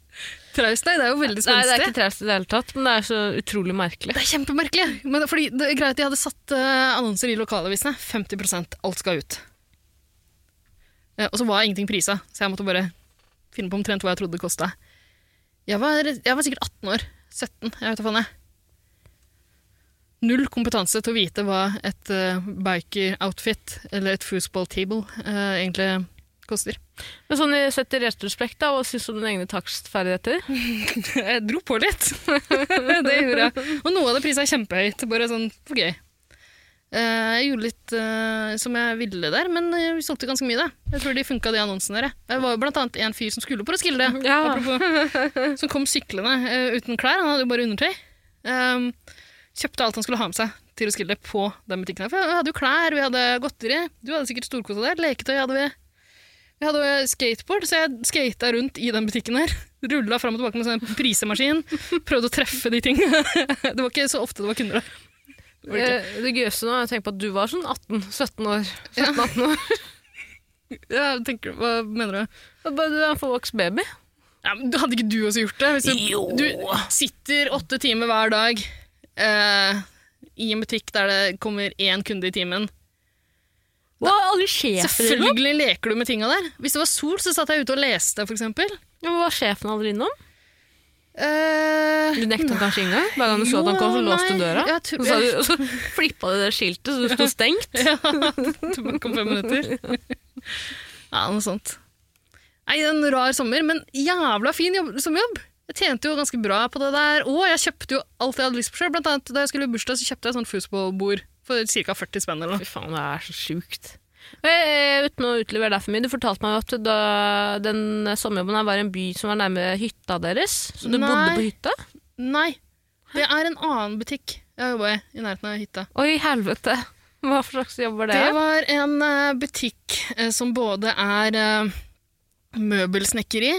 Traust, nei, det er jo veldig Nei, det er ikke traust i det hele tatt, men det er så utrolig merkelig. Det er kjempemerkelig. Men fordi det er greit, De hadde satt eh, annonser i lokalavisene. 50% alt skal ut. Eh, og så var ingenting prisa, så jeg måtte bare finne på omtrent hva jeg trodde det kosta. Jeg, var- jeg var sikkert 18 år. 17, jeg vet da faen. jeg. Null kompetanse til å vite hva et uh, biker-outfit eller et foosball table eh, egentlig koster. Men sånn sett i retrospekt, da, hva syns du om dine egne takstferdigheter? Jeg dro på litt. det gjorde jeg. Og noe av det prisa kjempehøyt, bare sånn for gøy. Eh, Jeg gjorde litt uh, som jeg ville der, men eh, vi solgte ganske mye. da. Jeg tror de funka, de annonsene der. Det var jo blant annet en fyr som skulle på Roskilde, Ja. apropos, som kom syklende uten klær. Han hadde jo bare undertøy. Um, kjøpte alt han skulle ha med seg til Roskilde på den butikken. her. For vi hadde jo klær, vi hadde godteri, du hadde sikkert storkosa der, leketøy hadde vi. Vi hadde skateboard, så jeg skata rundt i den butikken her. Rulla fram og tilbake med sånn prisemaskin. Prøvde å treffe de tingene. det var ikke så ofte det var kunder der. Det. Eh, Det gøyeste nå er å tenke på at du var sånn 18-17 år. 17-18 år. Ja, tenker, hva mener du? Bare Du er en forvokst baby. Ja, men Hadde ikke du også gjort det? Du, Jo. du sitter åtte timer hver dag eh, i en butikk der det kommer én kunde i timen. Du aldri sjefen innom. Selvfølgelig leker du med tinga der. Hvis det var sol, så satt jeg ute og leste, for eksempel. Ja, men Var sjefen aldri innom? Uh, Du nekta kanskje inngang? Hver gang du så at han kom, så låste du døra? jeg tror- Og så, og så flippa du det skiltet så du sto stengt? ja. Det kom fem minutter. Ja, noe sånt. Nei, en rar sommer, men jævla fin jobb, sommerjobb. Jeg tjente jo ganske bra på det der, og jeg kjøpte jo alt jeg hadde lyst på selv. Blant annet da jeg skulle i bursdag, så kjøpte jeg sånn foosballbord for ca. 40 spenn eller noe. Fy faen, det er så sjukt. Eh, Uten å utlevere deg for mye, du fortalte meg at da den sommerjobben her var en by som var nærme hytta deres, så du Nei. bodde på hytta? Nei, det er en annen butikk jeg jobba i, i nærheten av hytta. Oi, helvete. Hva slags jobb var det? Det var en eh, butikk eh, som både er møbelsnekkeri,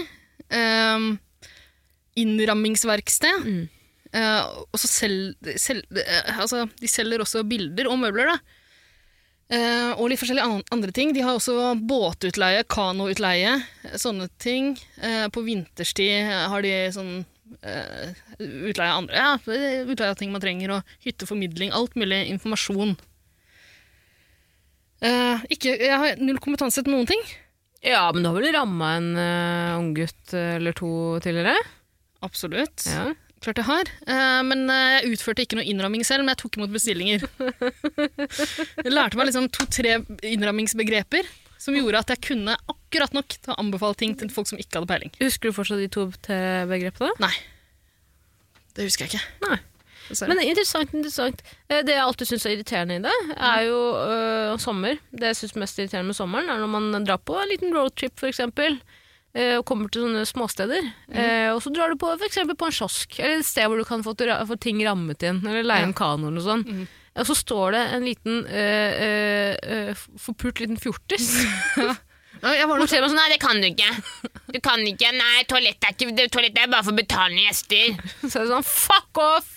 innrammingsverksted, Mm. Eh, og så sel, sel, uh, altså, de selger også bilder og møbler, da. Uh, og litt forskjellige an andre ting. De har også båtutleie, kanoutleie, sånne ting. På vinterstid har de sånn utleie av andre ja, utleie av ting man trenger, og hytteformidling, alt mulig informasjon. Ikke, jeg har null kompetanse til noen ting. Ja, men du har vel ramma en uh, unggutt eller to tidligere? Absolutt. Ja. Klart jeg har. Eh, men eh, jeg utførte ikke noe innramming selv, men jeg tok imot bestillinger. jeg lærte meg liksom to-tre innrammingsbegreper som gjorde at jeg kunne akkurat nok til å anbefale ting til folk som ikke hadde peiling. Husker du fortsatt de to-tre begrepene? Nei. Det husker jeg ikke. dessverre. Men interessant, interessant. Eh, Det jeg alltid syns er irriterende i det, er jo øh, sommer. Det jeg syns mest irriterende med sommeren, er når man drar på en liten roadtrip, for eksempel. Eh, Og kommer til sånne småsteder. Eh, Og så drar du på for eksempel på en kiosk, eller et sted hvor du kan få, få ting rammet inn, eller leie en kano eller noe sånt. Mm. Og så står det en liten øh, øh, forpult liten fjortis. Ja, jeg var nok sånn Nei, det kan du ikke. Du kan ikke. Nei, toalett er, ikke, det- toalett er bare for betalende gjester. Så er det sånn Fuck off!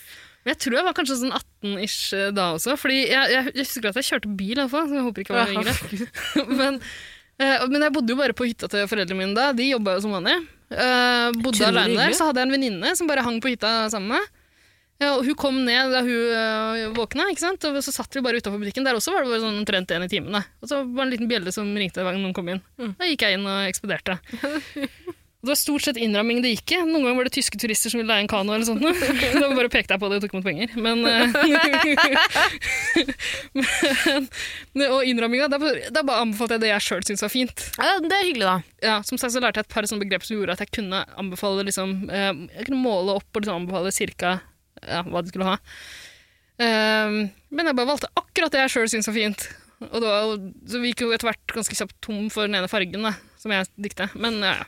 Men jeg tror jeg var kanskje sånn 18-ish da også. Fordi jeg, jeg, jeg husker at jeg kjørte bil, iallfall. så jeg håper ikke jeg var yngre. men, men jeg bodde jo bare på hytta til foreldrene mine da. De jobba jo som vanlig. Eh, bodde alene der, så hadde jeg en venninne som bare hang på hytta sammen med meg. Ja, hun kom ned da hun eh, våkna, ikke sant? og så satt vi bare utafor butikken. Der også var det bare sånn omtrent én i timen. Og så var det en liten bjelle som ringte hver gang noen kom inn. Da gikk jeg inn og ekspederte. Det var stort sett innramming det gikk i. Noen ganger var det tyske turister som ville leie en kano. eller sånt. Da bare pekte jeg på det og tok imot penger. Men, eh, men Og innramminga, da, da bare anbefalte jeg det jeg sjøl syntes var fint. Ja, det er hyggelig, da. Ja, som sagt så lærte jeg et par sånne begrep som gjorde at jeg kunne anbefale liksom, eh, Jeg kunne måle opp og liksom anbefale cirka ja, hva de skulle ha. Eh, men jeg bare valgte akkurat det jeg sjøl syntes var fint. Og da, så vi gikk jo etter hvert ganske kjapt tom for den ene fargen, da, som jeg dikta. Men ja, ja.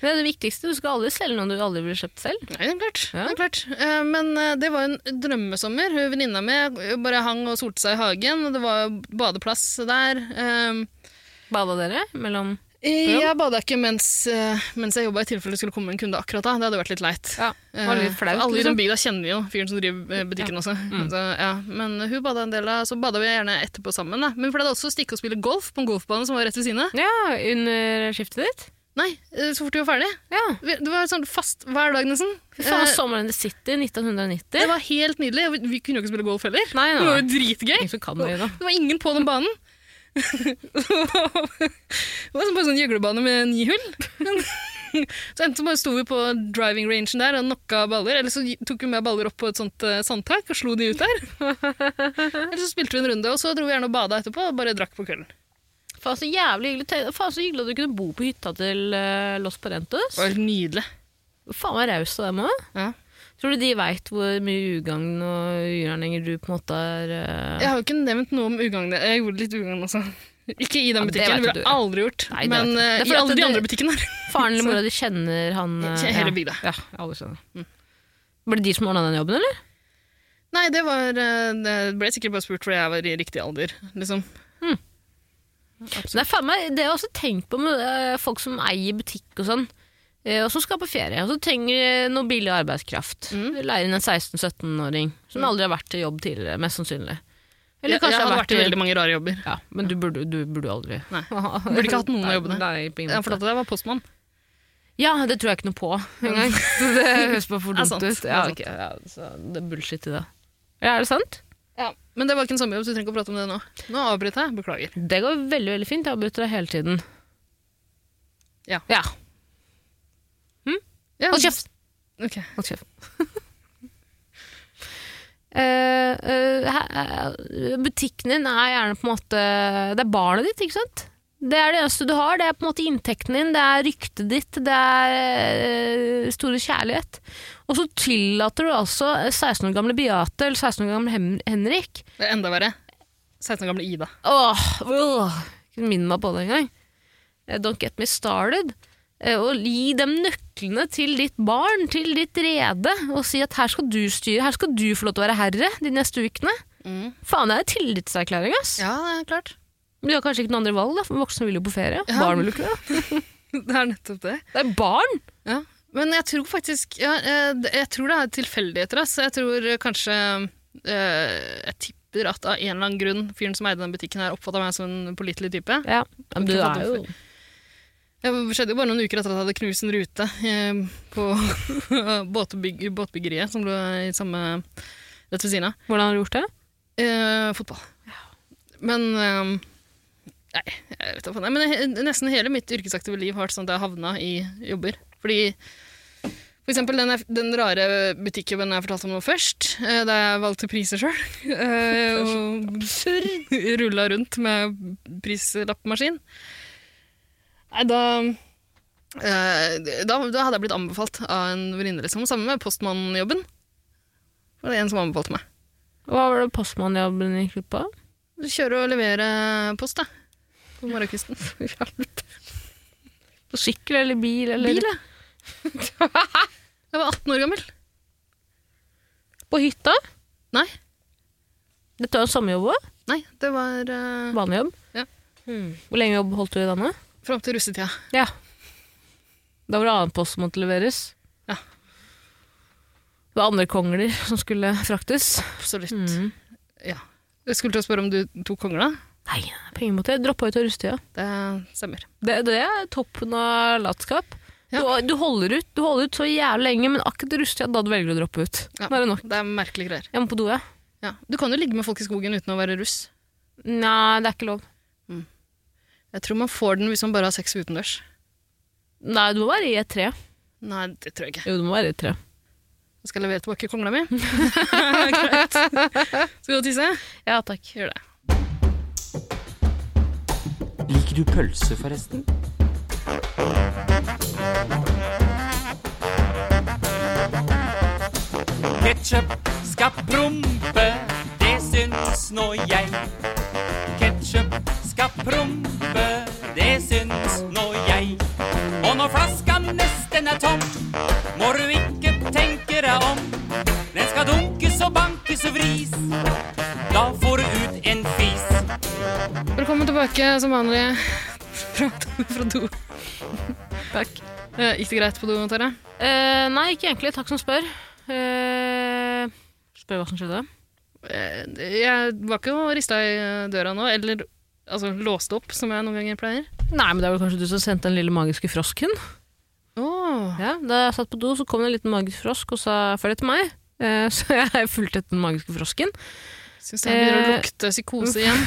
Men det er det viktigste. Du skal aldri selge noe du aldri ville kjøpt selv. Nei, det er klart. Ja. Det er klart. Eh, Men eh, det var en drømmesommer. Hun Venninna mi bare hang og solte seg i hagen, og det var badeplass der. Eh, Bada dere mellom Jeg bada ikke mens, eh, mens jeg jobba, i tilfelle det skulle komme en kunde akkurat da. Det hadde vært litt leit. Ja, var litt Eh, flaut, Alle i liksom. den bygda kjenner jo fyren som driver butikken ja. også. Så, ja. Men hun bada en del av, så bada vi gjerne etterpå sammen. Da. Men vi pleide også å stikke og spille golf på en golfbane som var rett ved siden av. Ja, under skiftet ditt? Nei, eh, så fort vi var ferdig. Ja. Det var sånn fast hver dag nesten. Faen, Eh, Sommeren the City 1990. Det var helt nydelig. Vi, kunne jo ikke spille golf heller. Nei, Det var jo nei. dritgøy. Det. Det var ingen på den banen. Det var som bare sånn gjøglebane med ni hull. Så enten så bare sto vi på driving rangen der og knocka baller, eller så tok vi med baller opp på et sånt eh, sandtak og slo de ut der. eller så spilte vi en runde, og så dro vi gjerne og bada etterpå og bare drakk på kvelden. Faen, så jævlig hyggelig. Faen, så hyggelig at du kunne bo på hytta til uh, Los Parentes. Det var helt nydelig. Faen, var raust av dem òg. Ja. Tror du de veit hvor mye ugagn og ugjerninger du på en måte er uh... Jeg har jo ikke nevnt noe om ugagn. Jeg gjorde litt ugagn også. Ikke i den Ja, det butikken, det ville jeg aldri gjort. Nei, men eh, er i alle de andre butikkene. Faren eller mora di kjenner han uh, hele ja. bygda. Ja, alle skjønner. Var det de som ordna den jobben, eller? Nei, det var eh, Det ble sikkert bare spurt fordi jeg var i riktig alder, liksom. Mm. Det er faen meg, det har jeg også tenkt på med eh, folk som eier butikk og sånn, eh, og som skal på ferie, og så trenger noe billig arbeidskraft. Mm. Leier inn en 16-17-åring som aldri har vært til jobb tidligere, mest sannsynlig. Jeg, jeg har har vært i veldig mange rare jobber. Ja, men du burde, du burde aldri. Nei. Burde ikke hatt noen av jobbene. Nei, Jeg fortalte deg jeg var postmann. Ja, det tror jeg ikke noe på engang. det høres bare for dumt ut. Ja, okay, ja, så det er bullshit i det. Ja, er det sant? Ja. Men det var ikke en sommerjobb, så du trenger ikke å prate om det nå. Nå avbryter jeg. Beklager. Det går veldig, veldig fint. Jeg avbryter deg hele tiden. Ja. ja. Hold kjeft! ok. Hold kjeft. uh, uh, butikken din er gjerne på en måte Det er barnet ditt, ikke sant? Det er det eneste du har. Det er på en måte inntekten din, det er ryktet ditt, det er store kjærlighet. Og så tillater du altså 16 år gamle Beate eller 16 år gamle Henrik Det er enda verre. 16 år gamle Ida. Åh, åh, minn meg på det engang. Don't get me started. Eh, Og gi dem nøklene til ditt barn, til ditt rede, og si at her skal du styre, her skal du få lov til å være herre de neste ukene. Faen, det er tillitserklæring, ass. Ja, det er klart. Men de har kanskje ikke noen andre valg, da, for voksne vil jo på ferie. Ja. Barn vil jo ikke det. Det er nettopp det. Det er barn! Ja. Men jeg tror faktisk ja, eh, Jeg tror det er tilfeldigheter. ass. Jeg tror kanskje eh, Jeg tipper at av en eller annen grunn fyren som eide den butikken, her oppfatta meg som en pålitelig type. Ja, men du er jo Det skjedde jo bare noen uker etter at jeg hadde knust en rute eh, på båtbygg, båtbyggeriet som lå i samme rett ved siden av. Hvordan har du gjort det? Eh, fotball. Men eh, Nei, jeg vet ikke. Men jeg, nesten hele mitt yrkesaktive liv har vært sånn at jeg havna i jobber. Fordi for eksempel den, den rare butikkjobben jeg fortalte om nå først, eh, da jeg valgte priser sjøl. og rulla rundt med prislappmaskin. Nei, da eh, da, da hadde jeg blitt anbefalt av en venninne, liksom. Sammen med postmannjobben. Det var det en som anbefalte meg. Hva var det postmannjobben gikk ut på? Kjøre og levere post, da. På morgenkvisten. På sykkel eller bil? Eller? Bil, ja. Jeg var 18 år gammel. På hytta? Nei. Dette var sommerjobb òg? Nei, det var uh, Vanlig jobb? Ja. Hvor lenge jobb holdt du i denne? Fram til russetida. Ja. Da var det annen post som måtte leveres? Ja. Det var andre kongler som skulle fraktes? Absolutt. Mm. Ja. Jeg skulle til å spørre om du tok kongla. Nei, på ingen måte. Jeg droppa ut av russetida. Det stemmer. Det, det er toppen av latskap. Ja. Du, du, holder ut, du holder ut så jævlig lenge, men akkurat russetida da du velger å droppe ut. Ja. da er det nok. Det er merkelige greier. Jeg må på do, jeg. Ja. Du kan jo ligge med folk i skogen uten å være russ. Nei, det er ikke lov. Jeg tror man får den hvis man bare har sex utendørs. Nei, du må være i et tre. Nei, det tror jeg ikke. Jo, du må være i et tre. Jeg skal levere tilbake kongla mi. Greit. Skal du tisse? Ja, takk. Gjør det. Liker du pølse, forresten? Ketchup skal prompe, det syns nå jeg. Ketchup skal prompe, det syns nå jeg. Og når flaska nesten er tom, må du ikke tenke deg om. Den skal dunkes og bankes og vris, da får du ut en fis. Velkommen tilbake som vanlig fra, fra do. Takk. Eh, Gikk det greit på do, Tara? Eh, nei, ikke egentlig. Takk som spør. Eh, spør hva som skjedde. Eh, Jeg var ikke og rista i døra nå, eller altså, låst opp, som jeg noen ganger pleier. Nei, men det er vel kanskje du som sendte den lille magiske frosken? Åh, Ja, Da jeg satt på do, så kom det en liten magisk frosk og sa følg etter meg. Eh, så jeg fulgte etter den magiske frosken. Syns det begynner å Eh, lukte psykose igjen.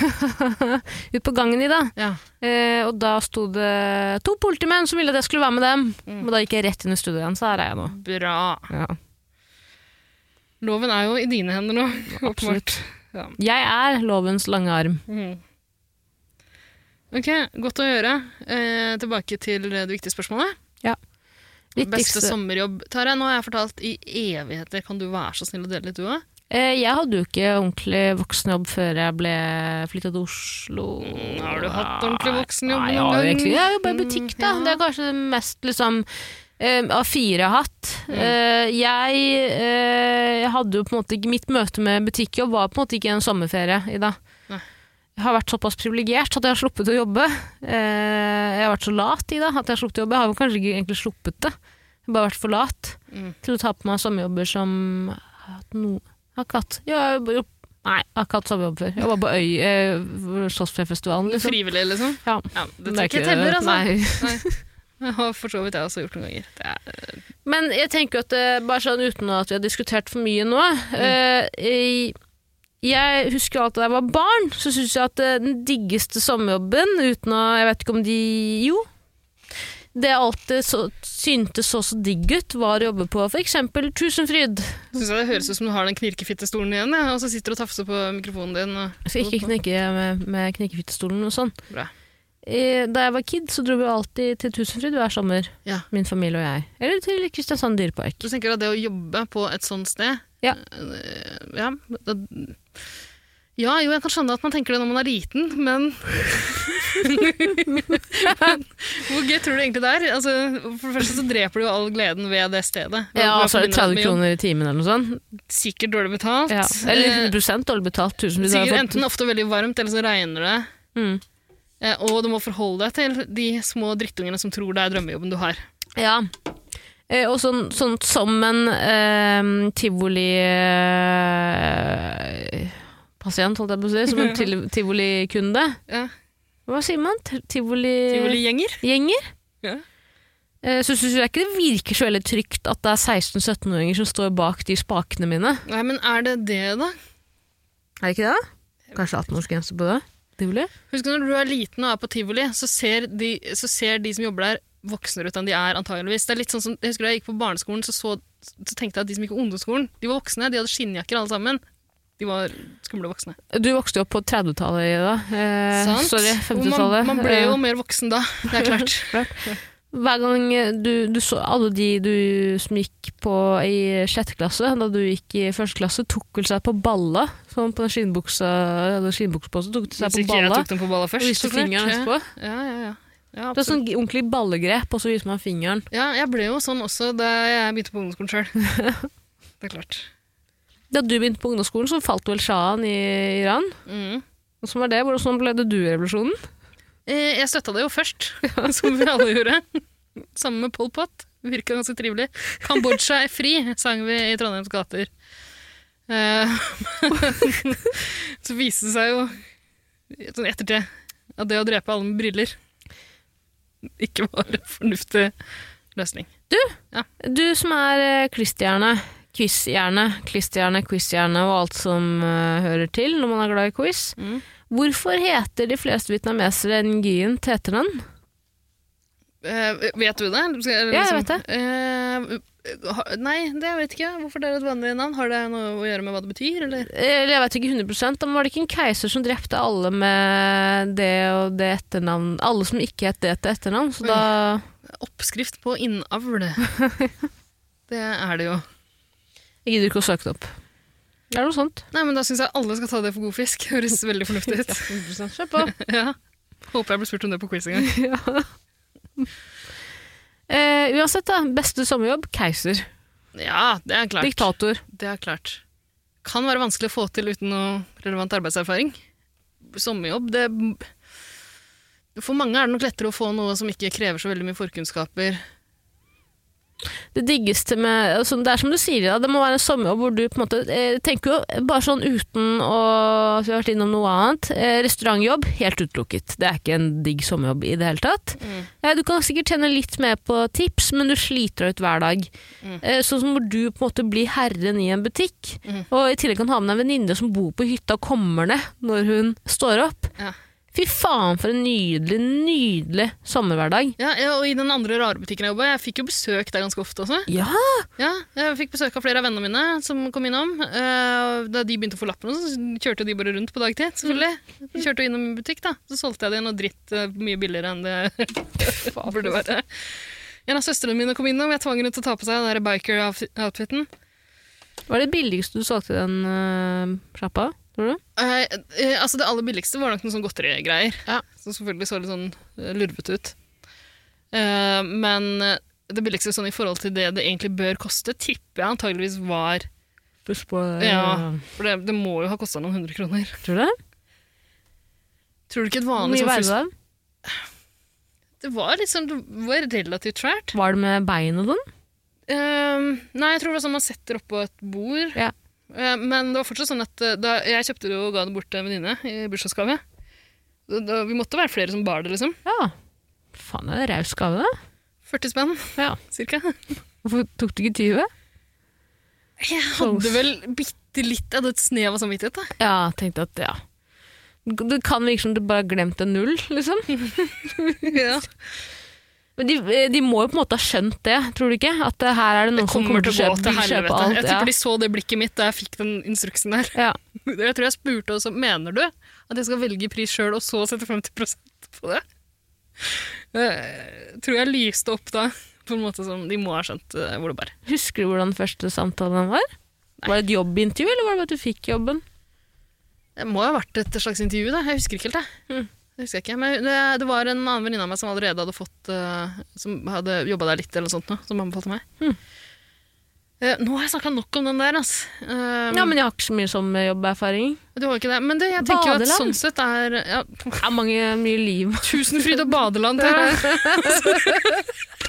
Ut på gangen i, da. Ja. Eh, og da sto det to politimenn som ville at jeg skulle være med dem. Mm. Og da gikk jeg rett inn i studio igjen, så her er jeg nå. Bra. Ja, Loven er jo i dine hender nå. absolutt. Ja. Jeg er lovens lange arm. Mhm. Ok, godt å gjøre. Eh, tilbake til det viktige spørsmålet. Beste Viktigste sommerjobb. Tara, nå har jeg fortalt i evigheter. Kan du være så snill å dele litt, du òg? eh, Jeg hadde jo ikke ordentlig voksenjobb før jeg ble flytta til Oslo. Mm, har du hatt ordentlig voksenjobb Nei, noen gang? egentlig Jeg jobba i butikk, da. Mm, ja. Det er kanskje det mest liksom eh, av fire hatt. Mm. Eh, jeg hadde jo på en måte ikke Mitt møte med butikkjobb var på en måte ikke en sommerferie, Ida. Har vært såpass privilegert at jeg har sluppet å jobbe. Eh, jeg har vært så lat, i det at jeg har sluppet å jobbe. Jeg har kanskje ikke egentlig sluppet det. Jeg har bare vært for lat Mm. til å ta på meg sommerjobber som no, har ikke hatt Nei, jeg har ikke hatt sommerjobb før. Jeg var på Øy, eh, Slottsfjellfestivalen. Liksom. Frivillig, liksom? Ja. Ja, det er ikke- teller, altså. Nei. Det har for så vidt jeg også gjort noen ganger. Er, Men jeg tenker at bare sånn uten at vi har diskutert for mye nå eh, jeg, husker alt da jeg var barn, så syns jeg at eh, den diggeste sommerjobben, uten å Jeg vet ikke om de Jo. Det jeg alltid så, syntes så så digg ut, var å jobbe på f.eks. Tusenfryd. synes jeg det høres ut som du har den knirkefittestolen igjen, ja, og så sitter du og tafser på mikrofonen din. Og, Jeg skal ikke knekke med, med knirkefittestolen og sånn. Bra. Eh, Da jeg var kid, så dro vi alltid til Tusenfryd hver sommer. Ja. Min familie og jeg. Eller til Kristiansand dyrepark. Du tenker at det å jobbe på et sånt sted Ja. eh, ja, da, ja, jo, jeg kan skjønne at man tenker det når man er liten, men Hvor gøy tror du egentlig det er? Altså, for det første så dreper du jo all gleden ved det stedet. Ja, så er det 30 kroner i timen eller noe sånt. Sikkert dårlig betalt. Ja. Eller Eh, 100% dårlig betalt. Har sikkert enten ofte veldig varmt, eller så regner det. Mm. Eh, og du må forholde deg til de små drittungene som tror det er drømmejobben du har. Ja. Eh, og sånn, sånn som en eh, tivoli eh, pasient, holdt jeg på å si. Som en til- tivolikunde. Ja. Hva sier man? Tivoligjenger? Tivoli-gjenger? Tivoli-gjenger. Ja. Eh, så syns jeg ikke det virker så veldig trygt at det er 16-17-åringer som står bak de spakene mine. Nei, men er det det, da? Er det ikke det? Kanskje 18-årsgrense på det? Tivoli? Husk når du er liten og er på tivoli, så ser de, så ser de som jobber der, voksnere ut enn de er antageligvis. Det er litt sånn som, jeg husker Da jeg gikk på barneskolen, så, så, så tenkte jeg at de som gikk på ungdomsskolen, de var voksne. De hadde skinnjakker alle sammen. De var skumle voksne. Du vokste jo opp på 30-tallet, Ida. Eh, Sant? sorry, 50-tallet. Man, man ble jo Eh, mer voksen da, det er klart. Hver gang du, du så alle de du som gikk på i sjette klasse, da du gikk i første klasse, tok vel seg på balla. Sånn på den skinnbuksa, eller skinnbukse på, så tok de seg på balla. jeg tok dem på balla Og først. viste så klart. fingeren etterpå. Ja, ja, ja. Ja, Det er sånn ordentlig ballegrep, og så viser man fingeren. ja, jeg ble jo sånn også da jeg begynte på ungdomsskolen sjøl. det er klart. Da du begynte på ungdomsskolen, så falt vel sjahen i Iran. Mm. Hvordan var det? Hvordan ble det du i revolusjonen? Eh, Jeg støtta det jo først, som vi alle gjorde. Sammen med Pol Pot. Virka ganske trivelig. Kambodsja er fri, sang vi i Trondheims gater. Eh, så viste det seg jo sånn ettertid at det å drepe alle med briller ikke var en fornuftig løsning. Du Du som er klisterhjerne, quizhjerne, klisterhjerne, quiz-hjerne, quiz-stjerne, quiz-hjerne og alt som uh, hører til når man er glad i quiz. Mm. Hvorfor heter de fleste vietnamesere Nguyen til etternavn? Eh, vet du det? Skal Ja, jeg vet det. Uh, nei, det jeg vet ikke. Hvorfor det er et vanlig navn? Har det noe å gjøre med hva det betyr, eller? Eller jeg vet ikke 100% men var det ikke en keiser som drepte alle med det og det etternavn? Alle som ikke het det til etternavn, så da Oppskrift på innavl. det er det jo. Jeg gidder ikke å søke det opp. Det er noe sånt. Nei, men Da syns jeg alle skal ta det for god fisk. Høres veldig fornuftig ut. Kjør på. ja. Håper jeg blir spurt om det på quiz en gang. Eh, uansett, da. Beste sommerjobb? Keiser. Ja, det er klart. Diktator. Det er klart. Kan være vanskelig å få til uten noe relevant arbeidserfaring. Sommerjobb, det For mange er det nok lettere å få noe som ikke krever så veldig mye forkunnskaper. Det diggeste med altså, Det er som du sier, da, det må være en sommerjobb hvor du på en måte eh, tenker jo bare sånn uten å Vi har vært innom noe annet. Eh, restaurantjobb, helt utelukket. Det er ikke en digg sommerjobb i det hele tatt. Eh, du kan sikkert tjene litt mer på tips, men du sliter deg ut hver dag. Mm. Eh, sånn som hvor du på en måte blir herren i en butikk, Mm. og i tillegg kan ha med deg en venninne som bor på hytta og kommer ned når hun står opp. Ja. Fy faen, for en nydelig, nydelig sommerhverdag. Ja, ja, og i den andre rare butikken jeg jobba, jeg fikk jo besøk der ganske ofte også. Ja! Ja, jeg fikk besøk av flere av vennene mine som kom innom. Eh, da de begynte å få lappen, så kjørte de bare rundt på dagtid. selvfølgelig. De kjørte innom min butikk, da. Så solgte jeg det noe dritt eh, mye billigere enn det burde være. En av søstrene mine kom innom, jeg tvang henne til å ta på seg den biker-outfiten. Er det billigste du solgte den uh, sjappa, tror du? Eh, eh, altså Det aller billigste var nok noen sånn godterigreier. Ja. Som selvfølgelig så litt sånn eh, lurvete ut. Eh, men eh, det billigste sånn i forhold til det det egentlig bør koste, tipper jeg antageligvis var Ja. For det, det må jo ha kosta noen hundre kroner. Tror du det? Tror du ikke et Hvor vanlig mye sånn veide det? Det var liksom, det var relativt svært. Var det med bein og sånn? Eh, nei, jeg tror det var sånn man setter oppå et bord. Ja. Eh, men det var fortsatt sånn at eh, da jeg kjøpte det og ga det bort til en venninne i bursdagsgave. Da, da, vi måtte være flere som bar det, liksom. Ja. Faen, er det raus gave, da. 40 spenn, Ja. cirka. Hvorfor tok du ikke 20? Jeg hadde vel bitte litt Jeg hadde et snev av samvittighet. da. Ja, tenkte at ja. Det kan virke som du bare har glemt en null, liksom. ja. Men de, de må jo på en måte ha skjønt det, tror du ikke? At her er det Det noen som kommer til å kjøpe, til kjøpe alt. Jeg Ja. de så det blikket mitt da jeg fikk den instruksen der. Ja. Jeg tror jeg spurte også mener du at jeg skal velge pris sjøl og så sette 50 på det. Jeg tror jeg lyste opp da på en måte som de må ha skjønt eh, hvor det bærer. Husker du hvordan første samtalen var? Var det et jobbintervju, eller var det bare at du fikk jobben? Det må ha vært et slags intervju, da. Jeg husker ikke helt det. Mm. Det husker jeg ikke. Men det, det var en annen venninne av meg som allerede hadde fått uh, Som hadde jobba der litt, eller noe sånt, nå, som anbefalte meg. Hmm. Uh, nå har jeg snakka nok om den der, altså. Ja, men jeg har ikke så mye sommerjobberfaring. Du har ikke det. Men det, jeg tenker jo at sånn sett er ja, Det er mange, mye liv. Tusenfryd og badeland. til deg.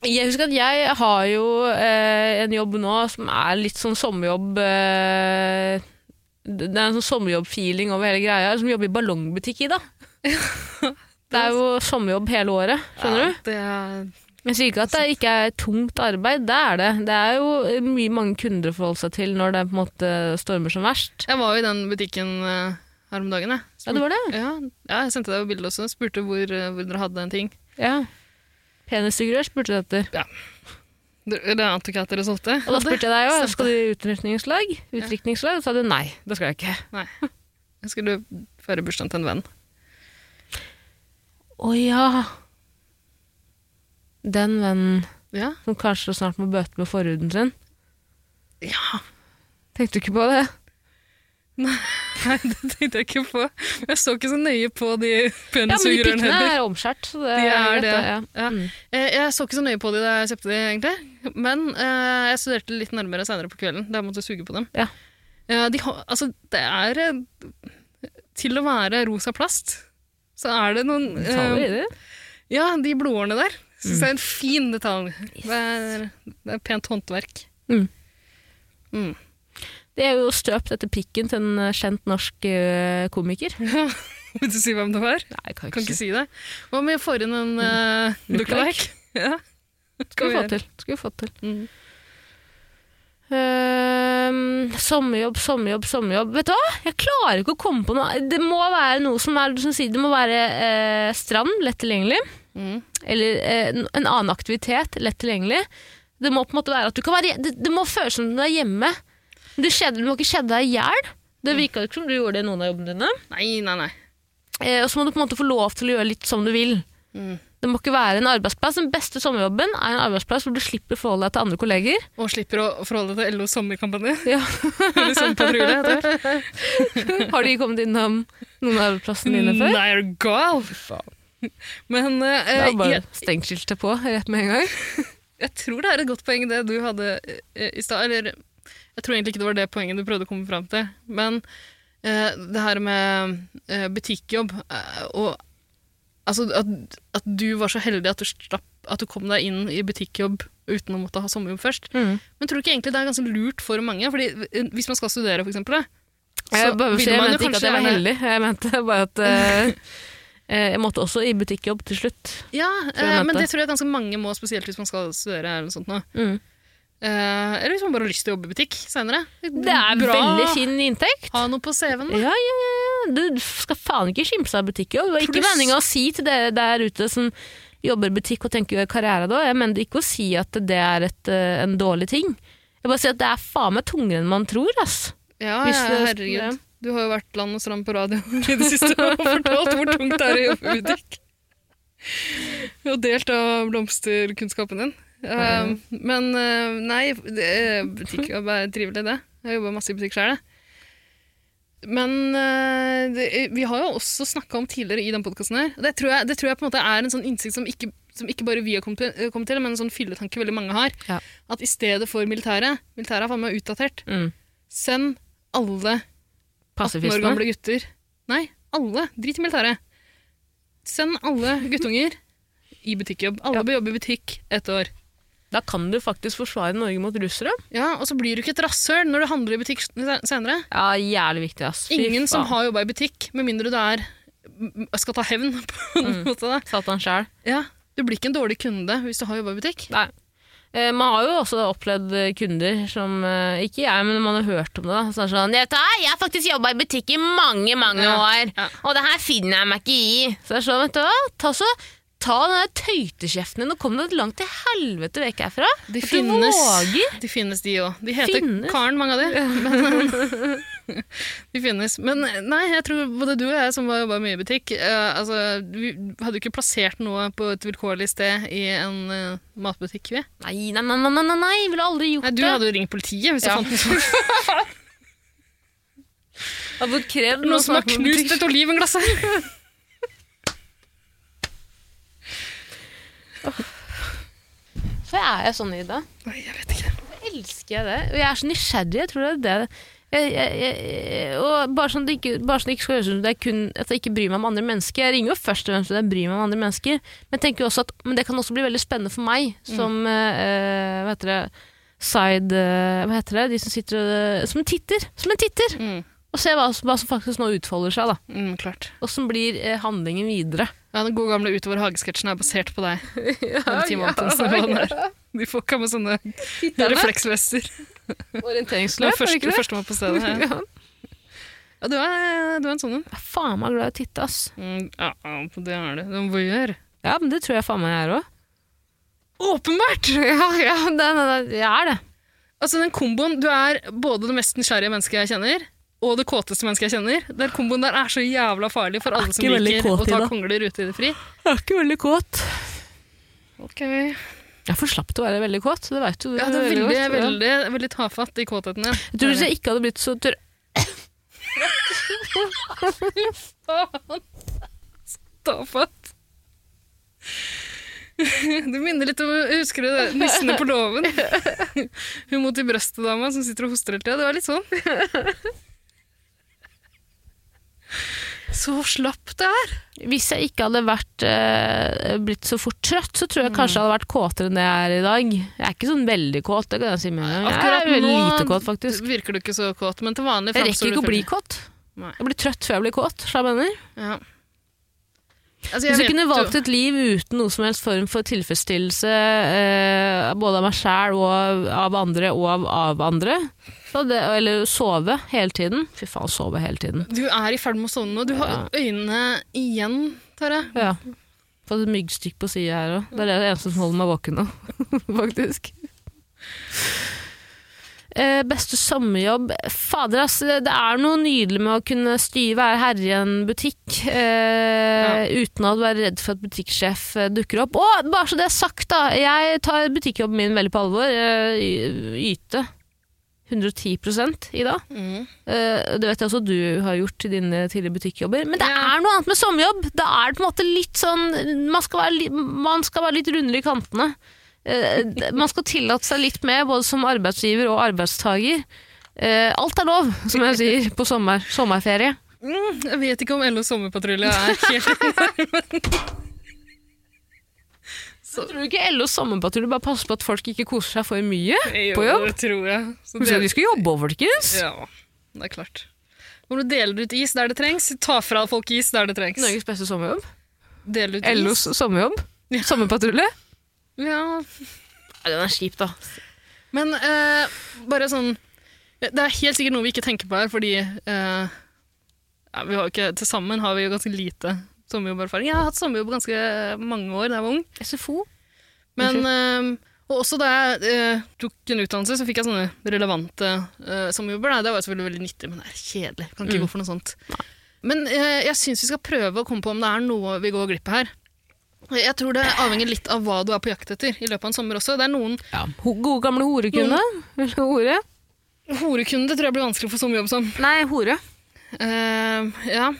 Jeg husker at jeg har jo eh, en jobb nå som er litt sånn sommerjobb eh, Det er en sånn sommerjobb-feeling over hele greia. Som jobber i ballongbutikk, Ida. Det er jo sommerjobb hele året, skjønner du? Det er, Jeg sier ikke at det ikke er tungt arbeid, det er det. Det er jo mye mange kunder å forholde seg til når det på en måte stormer som verst. jeg var jo i den butikken eh, her om dagen. Jeg. Ja, det var det. Ja, ja, jeg sendte deg jo bilde også. Spurte hvor, eh, hvor dere hadde en ting. Ja. Penisfigurer spurte du etter. Det, det antok jeg at dere solgte. Og da spurte jeg deg jo, skal du i utdrikningslag? Utdrikningslag? Og sa du nei, det skal jeg ikke. Jeg skulle feire bursdagen til en venn. Å ja. Den vennen Ja. som kanskje snart må bøte med forhuden sin. ja. Tenkte du ikke på det? Nei, det tenkte jeg ikke på. Jeg så ikke så nøye på de Ja, men de pikkene er omskjært. Så det De er det. Ja. Ja. Mm. Eh, Jeg så ikke så nøye på de da jeg kjøpte de, egentlig. Men uh, jeg studerte litt nærmere senere på kvelden, da jeg måtte suge på dem. Ja. Uh, de har, altså, det er Til å være rosa plast, så er det noen Detaljer i det. Ja, de blodårene der. Syns Mm. jeg er en fin detalj. Det er, det er pent håndverk. Mm. Mm. Det er jo støpt etter pikken til en eh, kjent norsk komiker. komiker. Vil du si hvem det var? Nei, jeg kan Kan ikke ikke si. si det. Hva om vi får inn en uh, Lookalike? Ja. Skal vi få til. Skal vi få til. Mm. Ehm, sommerjobb, sommerjobb, sommerjobb. Vet du hva? Jeg klarer ikke å komme på noe. Det må være noe som er som sier, Det må være uh, strand, lett tilgjengelig. Mm. Eller uh, en en annen aktivitet, lett tilgjengelig. Det må på en måte være at du kan være Det, det må føles som du er hjemme. Du, skjedde, du må ikke kjede deg i hjel. Det virka ikke som du gjorde det i noen av jobbene dine. Nei, nei, nei. Eh, og så må du på en måte få lov til å gjøre litt som du vil. Mm. Det må ikke være en arbeidsplass. Den beste sommerjobben er en arbeidsplass hvor du slipper å forholde deg til andre kolleger. Og slipper å forholde deg til LOs sommerkampanje. Ja. Eller sommerpatrulje, heter. Har de kommet innom noen av arbeidsplassene dine før? Nei, er du gal? Men uh, Det er bare jeg, stengskiltet på rett med en gang. jeg tror det er et godt poeng det du hadde uh, i stad. Eller jeg tror egentlig ikke det var det poenget du prøvde å komme fram til. Men eh, det her med eh, butikkjobb eh, og altså, at, at du var så heldig at du, slapp, at du kom deg inn i butikkjobb uten å måtte ha sommerjobb først. Men tror du ikke egentlig det er ganske lurt for mange? Fordi eh, Hvis man skal studere, for eksempel, så Jeg, bare, vil jeg man jo mente ikke at kanskje jeg var heldig. Jeg mente bare at eh, jeg måtte også i butikkjobb til slutt. Ja, jeg men det tror jeg ganske mange må, spesielt hvis man skal studere. eller noe sånt nå. Mm. Eh, eller hvis man bare har lyst til å jobbe i butikk senere. Det er veldig fin inntekt. Ha noe på CV-en. Ja, ja, ja. ja. Du skal faen ikke skimse av butikkjobb. Det var ikke meninga å si til dere der ute som jobber i butikk og tenker karriere da. Jeg mener ikke å si at det er et, eh, en dårlig ting. Jeg bare sier at det er faen meg tungere enn man tror, ass. Ja, ja, herregud. Du har jo vært land og strand på radio i det siste og fortalt hvor tungt det er å jobbe i butikk. Og delt av blomsterkunnskapen din. Eh, men uh, nei, det- butikkjobb er trivelig, det. Jeg har jobba masse i butikk sjøl, jeg. Men eh, det, vi har jo også snakka om tidligere i den podkasten her. Det tror, jeg, det tror jeg på en måte er en sånn innsikt som ikke, som ikke bare vi har kommet til, kommet til, men en sånn fylletanke veldig mange har. Ja. At i stedet for militæret Militæret er faen meg utdatert. Mm. Send alle 18 år gamle gutter Nei, alle. Drit i militæret. Send alle guttunger i butikkjobb. Alle Ja. bør jobbe i butikk ett år. Da kan du faktisk forsvare Norge mot russere. Ja, Og så blir du ikke et rasshøl når du handler i butikk senere. Ja, jævlig viktig, ass. Fy Ingen som har jobba i butikk, med mindre du er skal ta hevn på en Mm. måte. Satan sjæl. Ja, Du blir ikke en dårlig kunde hvis du har jobba i butikk. Nei. Eh, man har jo også opplevd eh, kunder som eh, Ikke jeg, men man har hørt om det. da Så sånn, «Vet du 'Jeg har faktisk jobba i butikk i mange mange Ja, år, ja. og det her finner jeg meg ikke i.' Så det er sånn, vet du hva, ta, så, ta den der tøytekjeften din og kom deg langt til helvete vekk herfra. De du finnes, de finnes, de òg. De heter Finnes? Karen, mange av de. Men, de finnes. Men nei, jeg tror både du og jeg som har jobba mye i butikk uh, altså, Vi hadde jo ikke plassert noe på et vilkårlig sted i en uh, matbutikk, vi. Nei, nei, nei, nei, nei, nei, ville aldri gjort Nei, du det. hadde jo ringt politiet hvis du Ja. fant noe, som- Jeg hadde krevd noe som har knust et olivenglass her. Så er jeg sånn Ida? Nei, jeg vet ikke. Hvorfor elsker jeg det. Og jeg er så nysgjerrig. Jeg tror det er det. Jeg, jeg, jeg, og bare sånn, at det ikke, bare sånn det ikke skal høres ut som at jeg ikke bryr meg om andre mennesker. Jeg ringer jo først og fremst fordi jeg bryr meg om andre mennesker. Men at men det kan også bli veldig spennende for meg som eh, hva heter det, side uh, Hva heter det? De som sitter og Som en titter! Som en titter! Mm, Og se hva, hva som faktisk nå utfolder seg. da. mm, klart. Åssen blir eh, handlingen videre. Ja, Den gode gamle Utover hagesketsjen er basert på deg. Ja, ja, ja. De folka med sånne refleksvester. Er Orienteringsløp, er det ikke det? førstemann på stedet. Ja. Ja. Ja, du, er, du er en sånn en. Jeg er faen meg glad i å titte, ass. Mm, ja, det er det. Du er en. Ja, men det tror jeg faen meg jeg er òg. Åpenbart! Ja, ja, det, det, det, jeg er det. Altså, den komboen Du er både det mest nysgjerrige mennesket jeg kjenner, og det kåteste mennesket jeg kjenner. Den komboen der er så jævla farlig for alle som liker å ta kongler ute i det fri. Jeg er ikke veldig kåt. Ok. Jeg er for slapp til å være veldig kåt, det vet du. Ja, det er veldig veldig, veldig, veldig tafatt i kåtheten din. Jeg tror hvis jeg ikke hadde blitt så tørr Faen. Tafatt. Du minner litt om Husker du det? nissene på låven? Hun mot i brøstet-dama som sitter og hoster hele tida. Det var litt sånn. Så slapp det er. Hvis jeg ikke hadde vært, eh, blitt så fort trøtt, så tror jeg kanskje jeg hadde vært kåtere enn det jeg er i dag. Jeg er ikke sånn veldig kåt, det kan jeg si med en gang. Jeg Akkurat er veldig lite kåt, faktisk. virker du ikke så kåt, men til vanlig Jeg rekker ikke å bli kåt. Nei. Jeg blir trøtt før jeg blir kåt. slapp du hva jeg? Ja. Altså, Hvis jeg vet kunne jo- valgt et liv uten noe som helst form for tilfredsstillelse, eh, både av meg sjæl og av andre og av, av andre, så hadde, eller sove hele tiden Fy faen, sove hele tiden. Du er i ferd med å sovne nå. Du har øynene igjen, Tare. Ja. Fått et myggstikk på sida her òg. Det er det eneste som holder meg våken nå, faktisk. Eh, beste sommerjobb Fader, ass. Det er noe nydelig med å kunne styre, være herre i en butikk eh, uten å være redd for at butikksjef eh, dukker opp. Og bare så det er sagt, da. Jeg tar butikkjobben min veldig på alvor. Eh, yte 110 i dag. Mm. Eh, det vet jeg også du har gjort i dine tidligere butikkjobber. Men det Ja. er noe annet med sommerjobb. Da er det på en måte litt sånn Man skal være, man skal være litt rundere i kantene. Eh, man skal tillate seg litt mer, både som arbeidsgiver og arbeidstager. Eh, alt er lov, som jeg sier, på sommer, sommerferie. Mm, jeg vet ikke om LO Sommerpatrulje er helt Tror du ikke LOs sommerpatrulje bare passer på at folk ikke koser seg for mye på jobb? Det tror jeg. Så Så det- de skal jobbe over, folkens! Ja, det er klart. Hvor du deler ut is der det trengs, ta fra folk is der det trengs. Norges beste sommerjobb. Deler ut LOs is. sommerjobb. Ja. Sommerpatrulje. Ja, Ja, den er kjip, da. men eh, bare sånn Det er helt sikkert noe vi ikke tenker på her, fordi eh, ja, vi har jo ikke, til sammen har vi jo ganske lite sommerjobberfaring. Jeg har hatt sommerjobb ganske mange år da jeg var ung. SFO. Men, eh, og også da jeg eh, tok en utdannelse, så fikk jeg sånne relevante uh, sommerjobber. Da. Det var selvfølgelig veldig nyttig, men det er kjedelig. Kan ikke Mm. gå for noe sånt. Men eh, jeg syns vi skal prøve å komme på om det er noe vi går glipp av her. Jeg tror det avhenger litt av hva du er på jakt etter i løpet av en sommer også. Det er noen Ja. Ho gode gamle horekunde. Noen... hore. Horekunde tror jeg blir vanskelig å få sommerjobb som. Nei, hore. Uh, ja,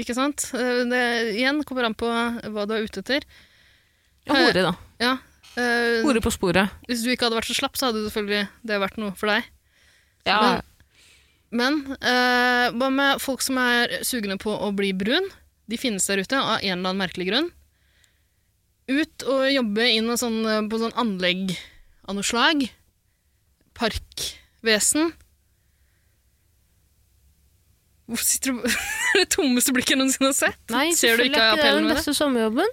ikke sant? Eh, det igjen kommer an på hva du er ute etter. Ja, hore, da. Ja. Uh, Hore på sporet. hvis du ikke hadde vært så slapp, så hadde det selvfølgelig det vært noe for deg. Ja. Men eh, hva med folk som er sugne på å bli brun? De finnes der ute av en eller annen merkelig grunn. Ut og jobbe inn og sånn, på sånn anlegg av noe slag. Parkvesen. Hvorfor sitter du Det tommeste blikket jeg noensinne har sett. Nei, Ser du ikke appellen med det er den beste sommerjobben.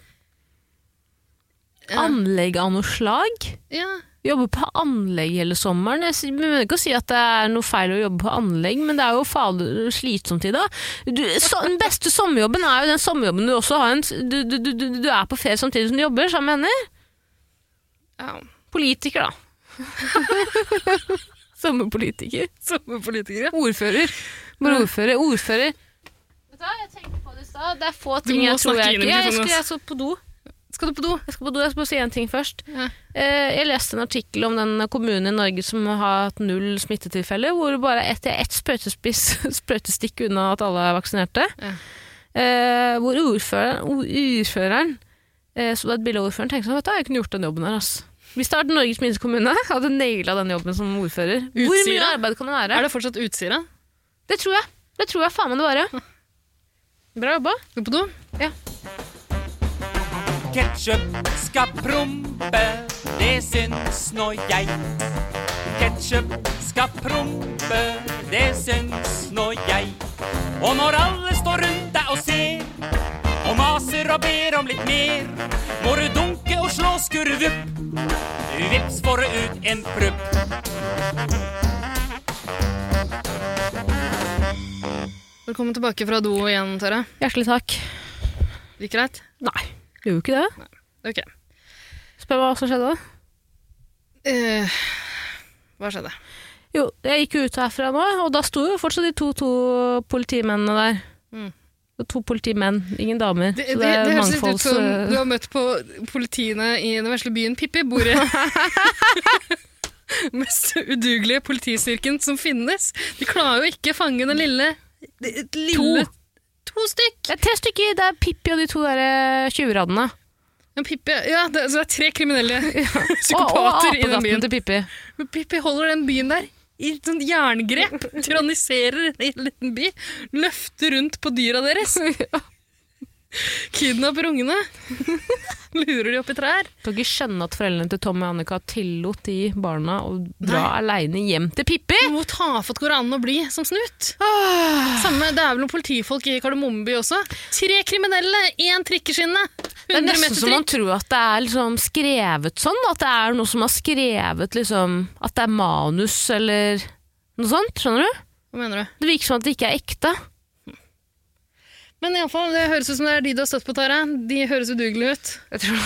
Ja. Anlegg av noe slag. Ja. Jobbe på anlegg hele sommeren. Jeg mener ikke å si at det er noe feil å jobbe på anlegg, men det er jo fader slitsomt i. Du, så, den beste sommerjobben er jo den sommerjobben du også har en Du, du, du, du, er på ferie samtidig som du jobber, sammen med henne. ja. Politiker, da. Sommerpolitiker. Sommerpolitikere. Ordfører. Bare ordfører. Ordfører. Vet du hva, jeg tenkte på det i stad. Det er få ting jeg tror jeg ikke jeg, jeg, skal, jeg skal på do. Skal du på do? Jeg skal på do, jeg skal bare si en ting først. Ja. Eh, Jeg leste en artikkel om den kommunen i Norge som har hatt null smittetilfeller, hvor det bare er ett et sprøytestikk unna at alle er vaksinerte. Ja. Eh, hvor ordføreren, ordføreren eh, så det er et bilde av ordføreren, tenkte sånn, vet du, jeg kunne gjort den jobben her, altså. Hvis det hadde vært Norges minste kommune, hadde naila den jobben som ordfører. Hvor mye arbeid kan det være? Er det fortsatt Utsira? Det tror jeg. Det tror jeg faen meg det var. Bra jobba. Skal du på do? Ketchup skal prompe, det syns nå jeg. Ketchup skal prompe, det syns nå jeg. Og når alle står rundt deg og ser, og maser og ber om litt mer, må du dunke og slå skurrevupp. Vips får du ut en prupp. Velkommen tilbake fra do igjen, Tørre. Hjertelig takk. Gikk greit? Nei, gjorde jo ikke det. Ok. Spør hva som skjedde. Eh, hva skjedde? Jo, jeg gikk jo ut herfra nå, og da sto jo fortsatt de to, to politimennene der. Mm. To politimenn, ingen damer. Det, så det, det er det høres litt ut som øh, du har møtt på politiene i den vesle byen Pippi. Bor i mest udugelige politistyrken som finnes. De klarer jo ikke fange den lille, lille To stykk! Det er tre stykker. Det er Pippi og de to der øh, tjuvradene. Men Pippi, ja, det, så det er tre kriminelle psykopater i den byen. til Pippi. Men Pippi holder den byen der i et sånt jerngrep, tyranniserer en liten by, løfter rundt på dyra deres. Kidnapper ungene. Lurer de opp i trær. Kan ikke skjønne at foreldrene til Tom og Annika tillot de barna å dra aleine hjem til Pippi. Hvor tafatt går det an å bli som snut? Samme, Det er vel noen politifolk i Kardemommeby også. Tre kriminelle, én trikkeskinne. Det er nesten så man tror at det er liksom skrevet sånn. At det er noe som har skrevet liksom At det er manus eller noe sånt. Skjønner du? Hva mener du? Det virker som at det ikke er ekte. Men iallfall, det høres ut som det er de du har støtt på, Tara. De høres udugelige ut. Jeg tror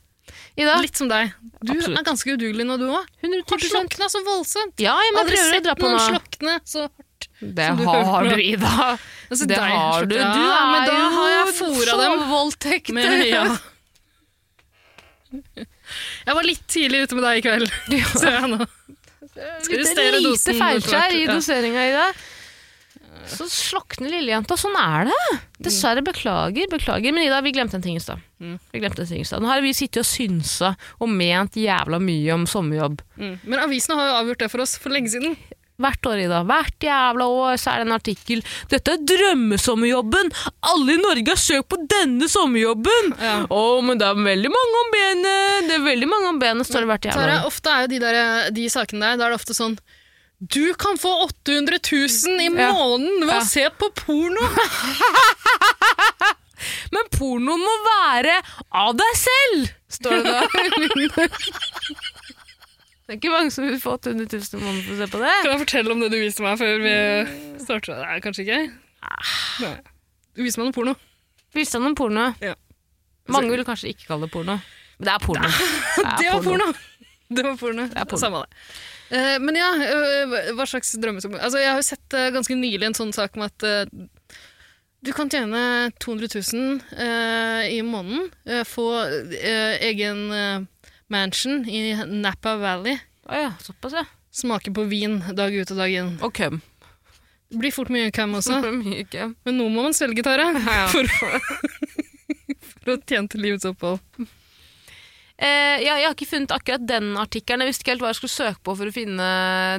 Ida, Litt som deg. Du Absolutt. er ganske udugelig nå, du òg. 110 Har slokna så voldsomt. Ja, jeg må Aldri sett dra på noen slokne så hardt. Det som du har du. Ida. Altså, Det deg har du. Du er men da jo har jeg fora dem. voldtekt. Men, ja. Jeg var litt tidlig ute med deg i kveld, ser jeg nå. Skal justere dosen lite feilskjær i doseringa i det. Så slokner lillejenta. Sånn er det. Dessverre. Beklager. beklager. Men Ida, vi glemte en ting i stad. Mm. Vi glemte en ting i stad. Nå har vi sittet og synsa og ment jævla mye om sommerjobb. Mm. Men avisene har jo avgjort det for oss for lenge siden. Hvert år, Ida. Hvert jævla år så er det en artikkel. 'Dette er drømmesommerjobben! Alle i Norge har søkt på denne sommerjobben!' Å, Ja. men det er veldig mange om benet! Det er veldig mange om benet, står det hvert jævla år. ofte er jo de, der, de sakene der, da er det ofte sånn Du kan få 800 000 i måneden ved Ja. å se på porno! Men pornoen må være av deg selv! Står det da. det er ikke mange som vil få 800 000 i måneden for å se på det. Kan jeg fortelle om det du viste meg før vi startet? Nei, kanskje ikke. Nei. Du viste meg noe porno. Viste han om porno? Ja. Mange vil kanskje ikke kalle det porno. Men det er porno. Det var porno! Det var porno. Det er porno. Samme det. Eh, men ja, uh, hva slags drømmesommer Altså, Jeg har jo sett uh, ganske nylig en sånn sak om at du kan tjene 200 000 eh, i måneden, få egen mansion i Napa Valley, Oh ja, såpass, ja. smake på vin dag ut og dag inn. Og køm. Det blir fort mye cam også, Mye køm. men nå må man svelge, Tara, Ja. for, for å tjene til livets opphold. Eh, jeg, jeg har ikke funnet akkurat den artikkelen. Jeg visste ikke helt hva jeg skulle søke på for å finne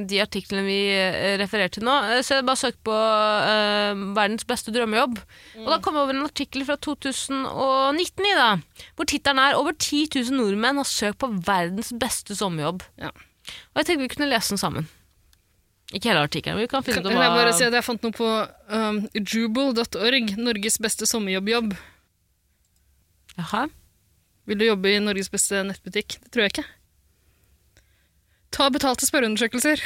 de artiklene vi refererer refererte til nå. Eh, Så jeg bare søkte på eh, 'Verdens beste drømmejobb'. Og da kom jeg over en artikkel fra 2019 i da, hvor tittelen er 'Over 10 000 nordmenn har søkt på verdens beste sommerjobb'. Ja. Og jeg tenkte vi kunne lese den sammen. Ikke hele artikkelen, vi kan finne ut om jeg bare si at jeg fant noe på um, jubel.org, Norges beste sommerjobb-jobb. Jaha. Vil du jobbe i Norges beste nettbutikk? Det tror jeg ikke. Ta betalte spørreundersøkelser.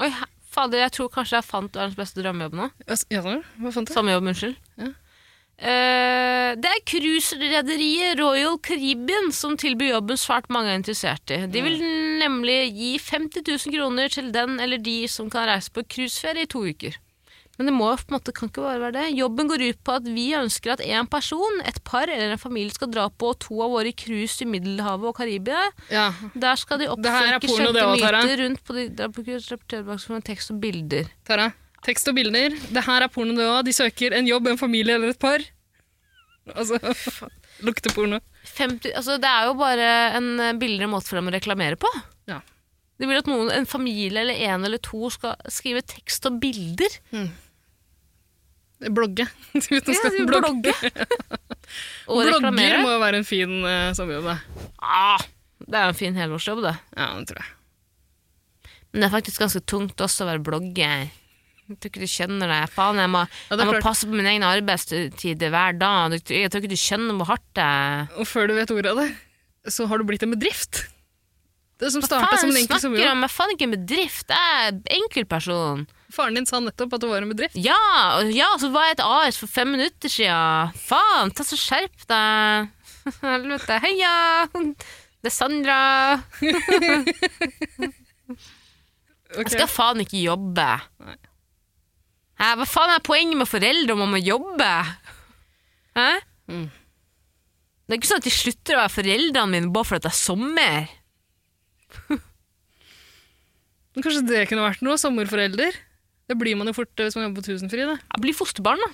Oi, fader, jeg tror kanskje jeg fant verdens beste drømmejobb nå. Ja, hva fant du? Sommerjobb, unnskyld. Ja. Uh, det er cruiserederiet Royal Caribbean som tilbyr jobben svært mange er interessert i. De vil nemlig gi 50 000 kroner til den eller de som kan reise på cruiseferie i to uker. Men det må på en måte kan ikke bare være det. Jobben går ut på at vi ønsker at en person, et par eller en familie skal dra på to av våre cruise i Middelhavet og Karibia. Ja. Der skal de oppsøke myter rundt på de på tilbake med tekst og bilder. Tara, tekst og bilder. Det her er porno det òg. De søker en jobb, en familie eller et par. Altså Lukter porno. 50, altså det er jo bare en eh, billigere måte for dem å reklamere på. Ja. De vil at noen, en familie eller en eller to skal skrive tekst og bilder. Blogge. Uten Ja, blogge. og Blogger må jo være en fin uh, sommerjobb, da. Ah, det er jo en fin helårsjobb, det. Ja, det tror jeg. Men det er faktisk ganske tungt også å være blogger. Jeg tror ikke du skjønner det. Faen, jeg må, Ja, jeg må passe på min egen arbeidstid hver dag. Jeg tror ikke du skjønner hvor hardt det er. Og før du vet ordet av det, så har du blitt en bedrift. Det som Hva starta som en enkel snakker du sommerjobb. om? Jeg er faen ikke en bedrift. Jeg er enkeltperson. Faren din sa nettopp at det var en bedrift. Ja, ja, så var jeg et AS for fem minutter siden. Faen, ta så skjerp deg. Helvete. Heia! Det er Sandra. okay. Jeg skal faen ikke jobbe. Nei. Hæ, hva faen er poenget med foreldre om man må jobbe? Hæ? Mm. Det er ikke sånn at de slutter å være foreldrene mine bare fordi det er sommer. Men kanskje det kunne vært noe? Sommerforelder? Det blir man jo fort eh, hvis man jobber på Tusenfryd. da. Ja, bli fosterbarn, da.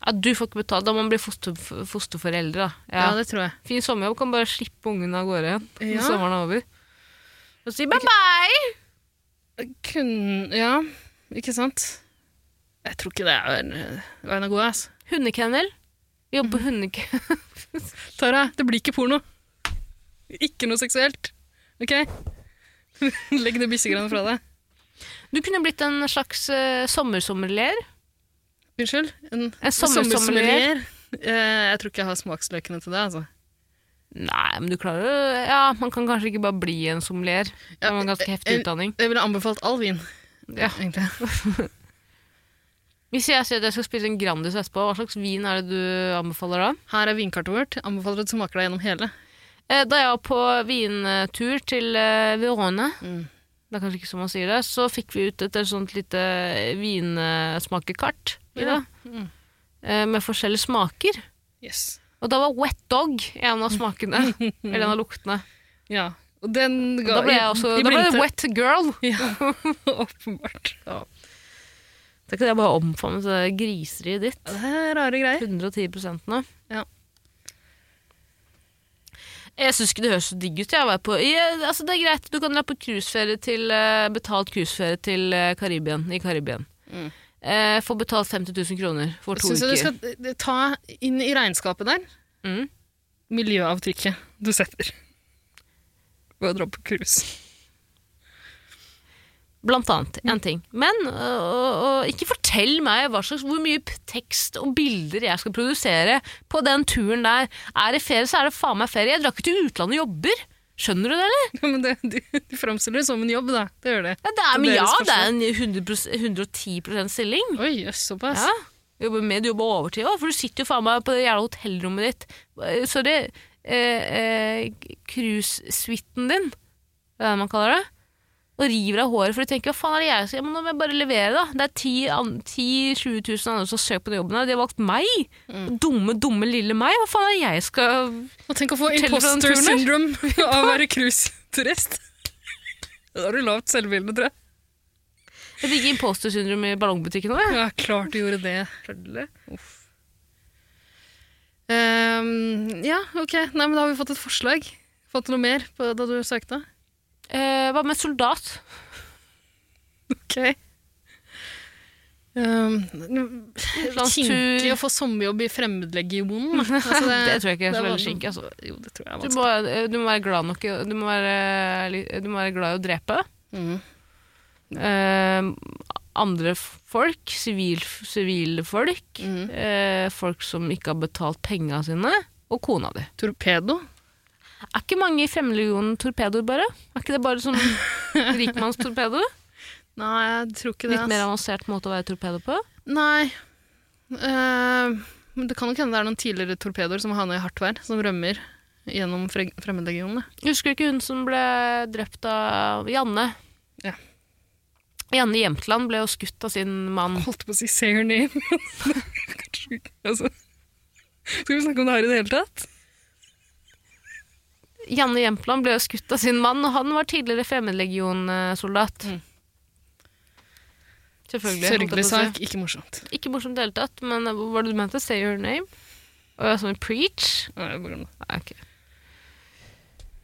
Ja, du får ikke betalt, da må man bli foster, fosterforeldre. da. Ja. Ja. det tror jeg. Fin sommerjobb, kan bare slippe ungene av gårde igjen når Ja. sommeren er over. Og si bye bye! Kun, ja, ikke sant? Jeg tror ikke det er veien å gå. ass. Hundekennel. Jobbe på hundekennel. Tara, det blir ikke porno. Ikke noe seksuelt. Ok? Legg det bikkjegreiene fra deg. Du kunne blitt en slags uh, sommersommelier. Unnskyld? En, En sommersommelier. Uh, jeg tror ikke jeg har smaksløkene til det. altså. Nei, men du klarer jo Ja, man kan kanskje ikke bare bli en sommelier. Det Ja, var en ganske heftig jeg- utdanning. Jeg ville anbefalt all vin. Ja. egentlig. Hvis jeg sier at jeg skal spise en Grandis etterpå, hva slags vin er det du anbefaler da? Her er vinkartet vårt. Anbefaler at du smaker deg gjennom hele. Eh, Da jeg var på vintur til Verone, Mm. Det er kanskje ikke som man sier det, så fikk vi ut et, et sånt lite vinsmakekart i det. Mm. eh, Med forskjellige smaker. Yes. Og da var wet dog en av smakene. eller en av luktene. Ja. Og den ga Da ble jeg også i, i Da ble det wet girl. Ja, åpenbart. Det er ikke det jeg bare omfavnet det griseriet ditt. Det er rare greier. 110 nå. Ja. Jeg syns ikke det høres så digg ut. Jeg på, jeg, altså det er greit, Du kan dra på til, eh, betalt cruiseferie til eh, Karibien, i Karibien. Mm. Eh, Få betalt 50 000 kroner for to Syns jeg du skal eh, ta inn i regnskapet der Mm. miljøavtrykket du setter ved å dra på cruise. Blant annet. Én En ting. Men øh, øh, øh, ikke fortell meg slags, hvor mye tekst og bilder jeg skal produsere på den turen der. Er det ferie, så er det faen meg ferie. Jeg drar ikke til utlandet og jobber. Skjønner du det, eller? Ja, men det, Du, du framstiller det som en jobb, da. Det gjør det. Ja, det er, men ja, det er en 100 110 stilling. Oi, jøss, såpass. Ja. Jobber med, du jobber overtid òg, for du sitter jo faen meg på det jævla hotellrommet ditt. Eh, Sorry, eh, eh, cruisesuiten din, hva er det man kaller det? Og river av håret, for du tenker hva faen er det jeg skal ja, Men nå må jeg bare levere, da. Det er 10 000-20 000 andre som har søkt på den jobben her, de har valgt meg. Mm. Dumme, dumme lille meg. Hva faen er det jeg skal Og tenk å få imposter syndrome av å være cruiseturist. Da har du lavt selvbilde, tror jeg. Jeg fikk imposter syndrom i ballongbutikken òg. Ja, klart du gjorde det. Uff. Um, ja, ok. Nei, men da har vi fått et forslag. Fått noe mer på, da du søkte? Eh, hva med soldat? Ok. Um, kinkig å få sommerjobb i Fremmedlegionen. Altså, Det tror jeg ikke er så veldig kinkig, altså. Jo, det tror jeg er Du må, du må være glad nok i- Du må være, du må være glad i å drepe. Mm. Uh, andre folk, sivil, sivile folk, mm. uh, folk som ikke har betalt penga sine, og kona di. Torpedo? Er ikke mange i Fremmedlegionen torpedoer, bare? Er ikke det bare sånn rikmannstorpedo? Nei, jeg tror ikke det. Litt mer avansert måte å være torpedo på? Nei. Uh, det kan nok hende det er noen tidligere torpedoer som har havna i hardt vær, som rømmer gjennom fre Fremmedlegionen. Husker du ikke hun som ble drept av Janne? Ja. Janne Jemtland ble jo skutt av sin mann. Holdt på å si 'say her name'. Altså. Skal vi snakke om det her i det hele tatt? Janne Jempland ble jo skutt av sin mann, og han var tidligere fremmedlegionsoldat. Mm. Selvfølgelig. jeg Sørgelig sak, ikke morsomt. Ikke morsomt i det hele tatt, men hva var det du mente? Say your name? Og som sånn preach? Nei, jeg bare glem det. Nei, ok.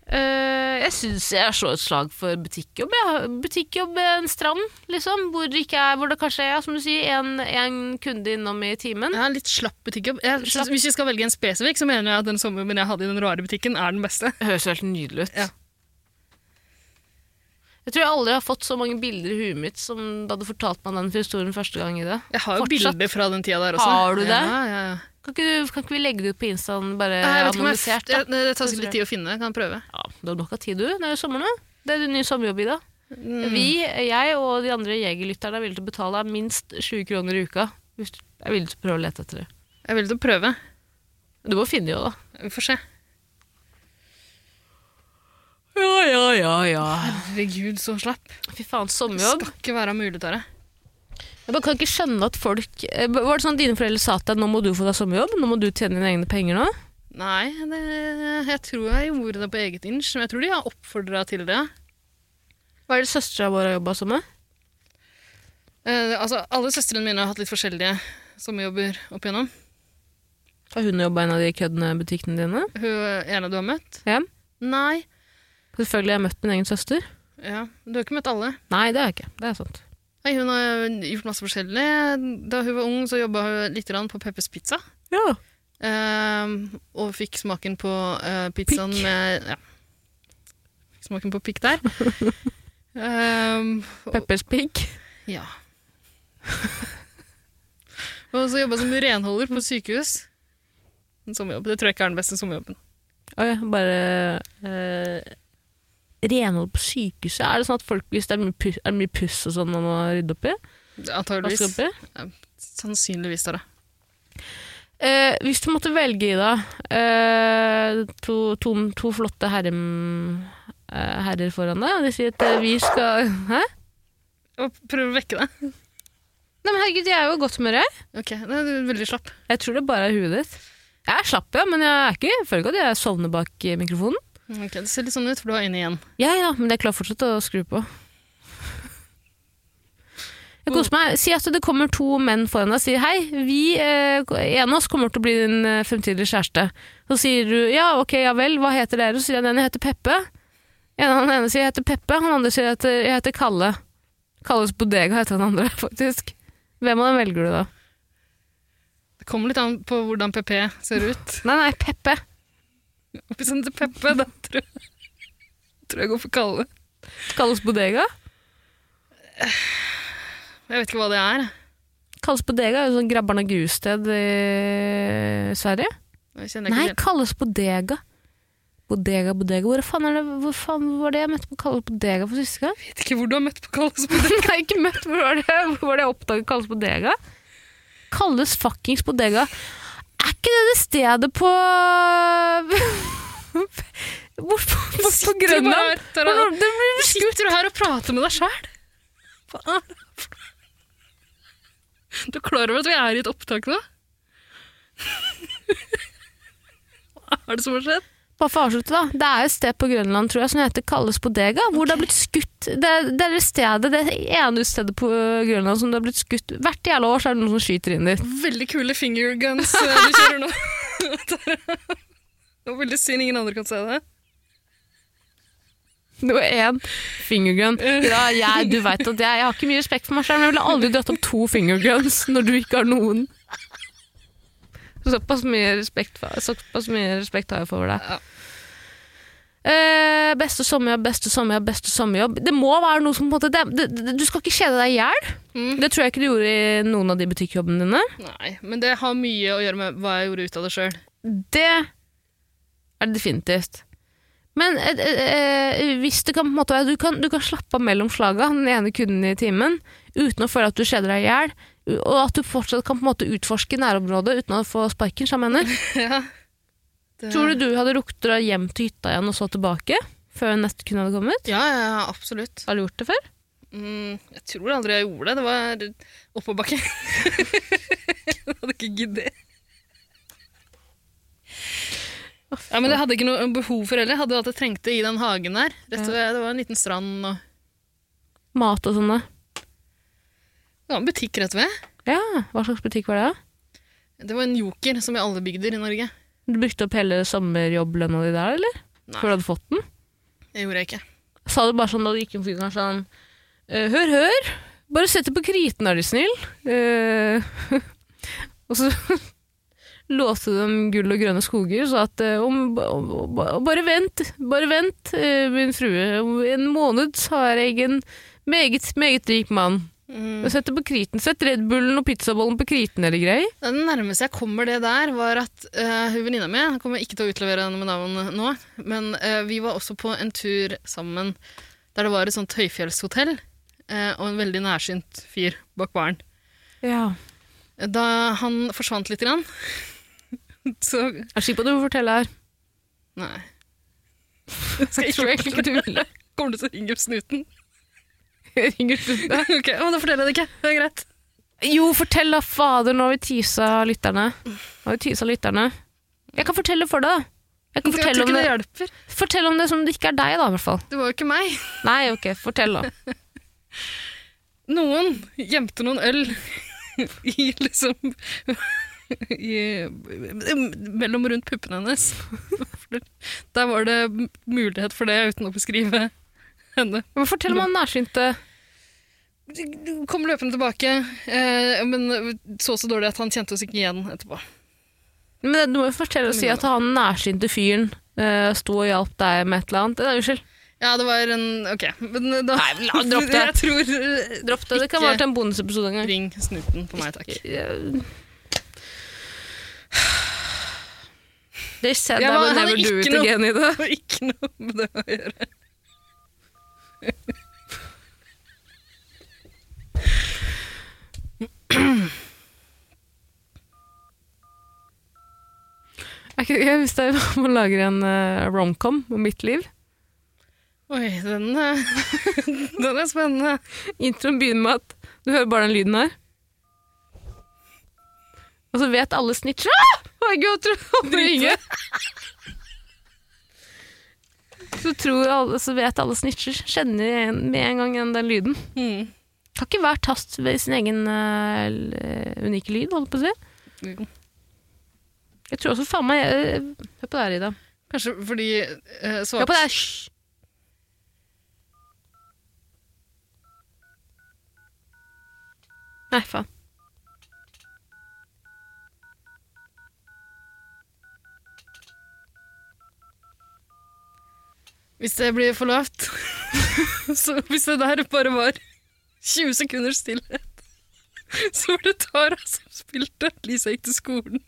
Eh, jeg syns jeg slår et slag for butikkjobb. Ja. Butikkjobb en strand, liksom. Hvor er, hvor det kanskje er som du sier, en, en kunde innom i timen. Ja, litt slapp butikkjobb. Jeg, Slapp. Hvis vi skal velge en spesifikk, så mener jeg at den sommerjobben jeg hadde i den rare butikken, er den beste. Det høres helt nydelig ut. Ja. Jeg tror jeg aldri har fått så mange bilder i huet mitt som da du fortalte meg den historien første gang i det. Jeg har jo Fortsatt. bilder fra den tida der også. Har du det? Ja, ja, ja. Kan ikke, du, kan ikke vi legge det ut på Instaen, bare Nei, jeg vet ikke om jeg, anonymisert? da? det tar sikkert litt tid å finne. Kan Jeg prøve. Ja, du har nok av tid, du. Det er jo sommer nå. Det er din nye sommerjobb, Ida. Mm. Vi, jeg og de andre jegerlytterne er villige til å betale deg minst 20 kroner i uka. Hvis du er villig til å prøve å lete etter det. Jeg villig til å prøve. Du må finne det jo, da. Vi får se. Ja, ja, ja, ja. Herregud, så slapp. Fy faen, Det sommerjobb. skal ikke være mulig, Tare. Jeg bare kan ikke skjønne at folk eh, Var det sånn at dine foreldre sa til deg nå må du få deg sommerjobb? Nå må du tjene dine egne penger nå? Nei, det, jeg tror jeg gjorde det på eget inch, men jeg tror de har oppfordra til det. Hva er det søstera vår har jobba som med? Eh, altså, alle søstrene mine har hatt litt forskjellige sommerjobber opp igjennom. Har hun jobba i en av de køddene butikkene dine? Hun ene du har møtt? Ja. Nei. Selvfølgelig har jeg møtt min egen søster. Ja, Du har ikke møtt alle? Nei, det har jeg ikke. Det er sant. Nei, Hun har gjort masse forskjellig. Da hun var ung, så jobba hun litt på Peppers Pizza. Ja. Uh, og fikk smaken på uh, pizzaen Pikk. med Ja. Fikk smaken på pikk der. Og- Peppers Pig. ja. og så jobba som renholder på sykehus. En sommerjobb. Det tror jeg ikke er den beste sommerjobben. Oi, bare eh, Renhold på sykehuset? Er det sånn at folk, hvis det er mye, puss, er det mye puss og sånn man må rydde opp i? Antageligvis. i? Sannsynligvis, da. Eh, hvis du måtte velge, Ida, eh, to, to, to flotte herre, eh, herrer foran deg, og de sier at eh, vi skal Hæ? Prøver å vekke deg. Nei, men herregud, jeg er jo i godt humør, jeg. Ok, det er veldig slapp. Jeg tror det bare er huet ditt. Jeg er slapp, ja, men jeg, er ikke, jeg føler ikke at jeg sovner bak mikrofonen. Ok, Det ser litt sånn ut, for du har øynene igjen. Ja, ja, men jeg klarer fortsatt å skru på. Jeg koser meg. Si at det kommer to menn foran deg og sier hei, vi, eh, en av oss kommer til å bli din eh, fremtidige kjæreste. Så sier du ja, ok, ja vel, hva heter dere? Så sier han den heter Peppe. En av den ene sier jeg heter Peppe, han andre sier jeg heter, jeg heter Kalle. Kalles Bodega heter han andre, faktisk. Hvem av dem velger du da? Det kommer litt an på hvordan PP ser ut. Nei, nei, Peppe. Hvis han Peppe, da tror jeg, tror jeg går for Kalle. Kalles Bodega. Jeg vet ikke hva det er. Kalles Bodega er jo sånn Grabbarna Grus-sted i Sverige. Jeg kjenner Nei, kalles bodega. Bodega, bodega. Hvor faen, er det, hvor faen var det jeg møtte på kalles bodega for siste gang? Vet ikke hvor du har møtt på Kalles bodega. Nei, ikke møtt Hvor var det Hvor var det jeg oppdaget kalles bodega? Kalles fuckings bodega. Er ikke det det stedet på Hvorfor hvor på Grønland? Det Du sitter her og prater med deg sjæl. Hva er det for noe? Du er klar over at vi er i et opptak nå? Hva er det som har skjedd? Bare for å avslutte, da. Det er et sted på Grønland tror jeg, som heter Kalles bodega, hvor det har blitt skutt Det er det, er det stedet, det ene stedet på Grønland som det har blitt skutt Hvert jævla år så er det noen som skyter inn dit. Veldig kule fingerguns guns du kjører nå. Det var veldig synd ingen andre kan se det. Det var én fingergun. Ja, jeg, du vet at jeg, jeg har ikke mye respekt for meg selv, men jeg ville aldri dratt opp to fingerguns når du ikke har noen. Såpass mye respekt, såpass mye respekt har jeg for deg. Ja. Eh, beste sommerjobb, beste sommerjobb, beste sommerjobb. Det må være noe som på en måte det, det, det, Du skal ikke kjede deg i hjel. Mm. Det tror jeg ikke du gjorde i noen av de butikkjobbene dine. Nei, men det har mye å gjøre med hva jeg gjorde ut av det sjøl. Det er det definitivt. Men eh, eh, hvis det kan på en måte være du kan, du kan slappe av mellom slaga, den ene kunden i timen, uten å føle at du kjeder deg i hjel, og at du fortsatt kan på en måte utforske nærområdet uten å få sparken, som jeg mener. Ja. Det- Tror du du hadde rukket å dra hjem til hytta igjen og så tilbake, før neste kunde hadde kommet? Ja, ja, absolutt. Har du gjort det før? Mm, jeg tror aldri jeg gjorde det. Det var oppoverbakke. jeg hadde ikke giddet. Ja, men jeg hadde ikke noe behov for heller. Jeg hadde jo alt jeg trengte i den hagen der. Rett ved, det var en liten strand og Mat og sånne? Det var en butikk rett ved. Ja, hva slags butikk var det da? Det var en joker, som i alle bygder i Norge. Du brukte opp hele sommerjobblønna di der, eller? Nei. Før du hadde fått den? Det gjorde jeg ikke. Sa du bare sånn da du gikk inn for kanskje sånn «Eh, Hør, hør! Bare sett det på kriten, er du snill. Uh, og så låste dem gull og grønne skoger og sa at om, om, om, Bare vent, bare vent, eh, min frue. Om en måned har jeg en meget, meget rik mann. Mm. Sett det på kriten. Sett Red Bullen og pizzabollen på kriten eller grei. Det nærmeste jeg kommer det der, var at uh, venninna mi Jeg kommer ikke til å utlevere henne med navn nå, men uh, vi var også på en tur sammen der det var et sånt høyfjellshotell uh, og en veldig nærsynt fyr bak baren. Ja. Da han forsvant litt, grann, så Jeg er sikker på at du må fortelle her. Nei. Skal Jeg tror egentlig ikke du ville. Kommer du til å ringe opp snuten? Ringer slutt. ok, men Da forteller jeg det ikke. Det er greit. Jo, fortell da, fader, nå har vi tisa lytterne. Nå har vi tisa lytterne. Jeg kan fortelle for deg, da. Jeg kan Jeg fortelle tror om ikke det, det hjelper. fortell om det som det ikke er deg, da, i hvert fall. Det var jo ikke meg. Nei, ok, fortell, da. Noen gjemte noen øl i liksom i, mellom rundt puppene hennes. Der var det mulighet for det uten å beskrive henne. Men fortell om han nærsynte Kom løpende tilbake, eh, men så så dårlig at han kjente oss ikke igjen etterpå. Men du må jo fortelle og si at han nærsynte fyren uh, sto og hjalp deg med et eller annet. Unnskyld. Ja, det var en Ok, men da Nei, la- dropp det. Jeg tror eh, Dropp det. Det kan være til en bonusepisode en gang. Ring snuten på meg, takk. They said I would never do it again i det. Det har ikke noe med det å gjøre. Gøy hvis jeg må lage en uh, romcom om mitt liv? Oi, den, eh, den er spennende. Introen begynner med at du hører bare den lyden her. Og så vet alle snitcher ah! Herregud, tror jeg ringe. Så, tror alle, så vet alle snitcher, kjenner med en gang igjen den lyden. Mm. Kan ikke hver tast ved sin egen uh, unike lyd, holdt på å si. Jo. Jeg tror også faen meg eh, Hør på det her, Ida. Kanskje fordi uh, Hør på det her. Hysj! Nei, faen. Hvis det blir for lavt så Hvis det der bare var 20 sekunder stillhet, så var det Tara som spilte. Lisa gikk til skolen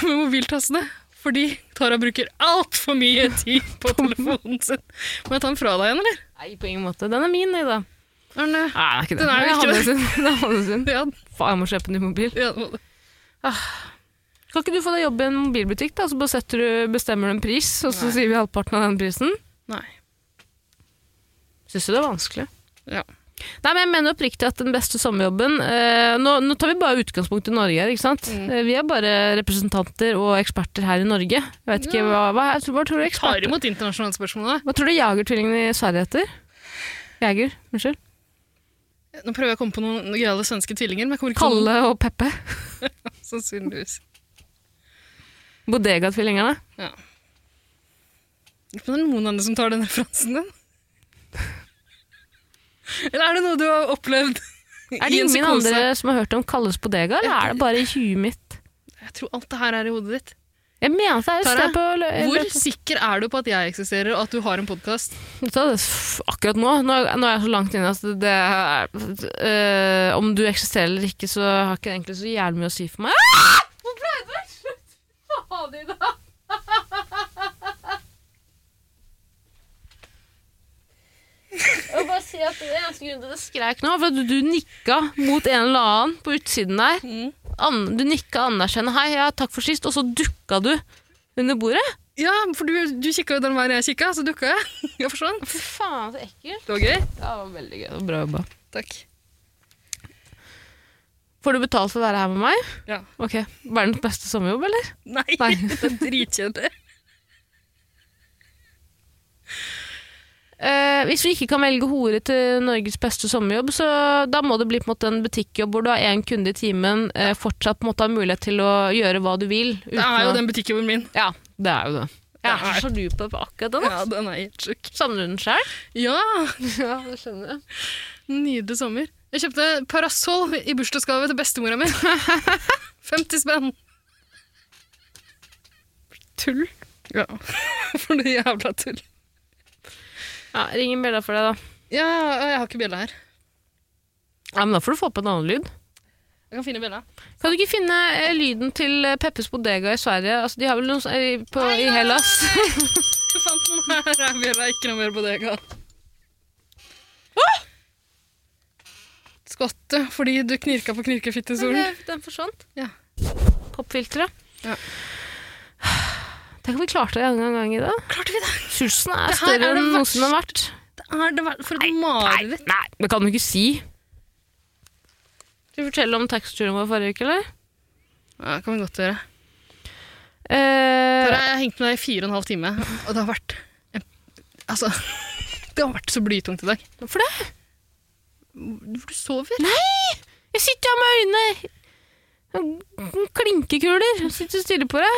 med mobiltassene. Fordi Tara bruker altfor mye tid på telefonen sin. Må jeg ta den fra deg igjen, eller? Nei, på ingen måte. Den er min, Ida. Den det? Nei, det er ikke det. Den er jo ikke hadde det. er Hanne sin. Ja, Faen, jeg må kjøpe ny mobil. ja, det må Ah. Kan ikke du få deg jobb i en mobilbutikk, da? Så du, bestemmer du en pris, og så Nei. sier vi halvparten av den prisen? Nei. Syns du det er vanskelig? Ja. Nei, men jeg mener oppriktig at den beste sommerjobben eh, nå, nå tar vi bare utgangspunkt i Norge her, ikke sant? Mm. Eh, vi er bare representanter og eksperter her i Norge. Jeg vet ikke, hva, hva, hva tror du Tar imot internasjonale spørsmål, da. Hva tror du Jagertvillingene i Sverige heter? Jeger, unnskyld. Nå prøver jeg å komme på noen gøyale svenske tvillinger, men jeg kommer ikke Kalle og Peppe. Sannsynligvis. Bodega-tvillingene. Ja det er noen andre som tar den referansen din. Eller er det noe du har opplevd Er det ingen psykose? andre som har hørt om Kalles bodega, eller er det bare i huet mitt? Jeg tror alt det her er i hodet ditt. Jeg mener det er et sted på Hvor sikker er du på at jeg eksisterer, og at du har en podkast? Det- Akkurat nå, nå er, jeg så langt inne at det er øh, Om du eksisterer eller ikke, så har ikke det egentlig så jævlig mye å si for meg. Ah! Hvor ble det? Slutt! Faen i dag! Vil bare si at Det eneste grunnen til at jeg skreik nå, var at du, nikka mot en eller annen på utsiden der. Mm. An, du nikka anerkjennende 'hei, ja, takk for sist', og så dukka du under bordet. Ja, for du, du kikka jo den veien jeg kikka, så dukka jeg. Jeg forsvant. Fy faen, så ekkelt. Det var gøy. Ja, det var veldig gøy. Det var bra jobba. Takk. Får du betalt for å være her med meg? Ja. Ok, Verdens beste sommerjobb, eller? Nei, Nei. det er dritkjedelig. Eh, hvis vi ikke kan velge hore til Norges beste sommerjobb, så da må det bli på en måte en butikkjobb hvor du har én kunde i timen, uh, fortsatt på en måte har mulighet til å gjøre hva du vil. Det er jo den butikkjobben min. Ja, det er jo det. Jeg er så sjalu på på akkurat den. Ja, den er helt sjuk. Savner du den sjøl? Ja, Ja, det skjønner jeg. nydelig sommer. Jeg kjøpte parasoll i bursdagsgave til bestemora mi. 50 spenn. Tull. Ja, for det jævla tull. Ja, ring en bjella for deg, da. Ja, jeg har ikke bjella her. Ja, men Da får du få på en annen lyd. Jeg kan finne bjella. Kan du ikke finne eh, lyden til eh, Peppes Bodega i Sverige? Altså, de har vel noe sånn, eh, på, i Hellas? Jeg fant den her. er bjella, ikke noe mer bodega. Skvattet fordi du knirka på knirkefittestolen. Den forsvant. Ja. Popfilteret. Ja. Tenk om vi klarte det en gang i dag. Klarte vi det? Sulsen er Det større er enn verste. noensinne har vært. Det er det ver- for et mareritt. Nei, det kan du ikke si. Skal vi fortelle om taxituren vår forrige uke, eller? Ja, det kan vi godt gjøre. Eh, jeg har hengt med deg i fire og en halv time, og det har vært Altså, det har vært så blytungt i dag. Hvorfor det? Hvorfor du sover. Nei! Jeg sitter jo med øynene Klinkekuler. Jeg sitter stille på det.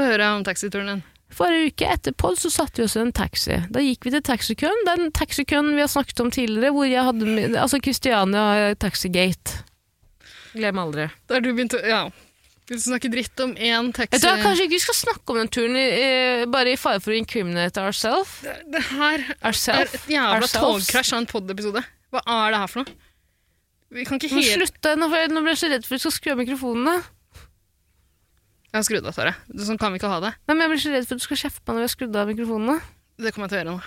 Få høre om taxituren din. Forrige uke etter pod så satte vi oss i en taxi. Da gikk vi til taxikøen. Den taxikøen vi har snakket om tidligere, hvor jeg hadde Altså Christiania Taxigate. Glem aldri. Der du begynte Ja. Du snakker dritt om én taxi... Jeg tror Kanskje ikke vi skal snakke om den turen, i, i, bare i fare for å incriminate ourselves? det, det her er et jævla togkrasj av en pod-episode. Hva er det her for noe? Vi kan ikke helt Slutt da, nå nå ble jeg så redd for at vi skal skru av mikrofonene. Jeg har skrudd av, Tare. Sånn kan vi ikke ha det. Nei, men Jeg blir så redd for at du skal kjefte meg når vi har skrudd av mikrofonene. Det kommer jeg til å gjøre nå.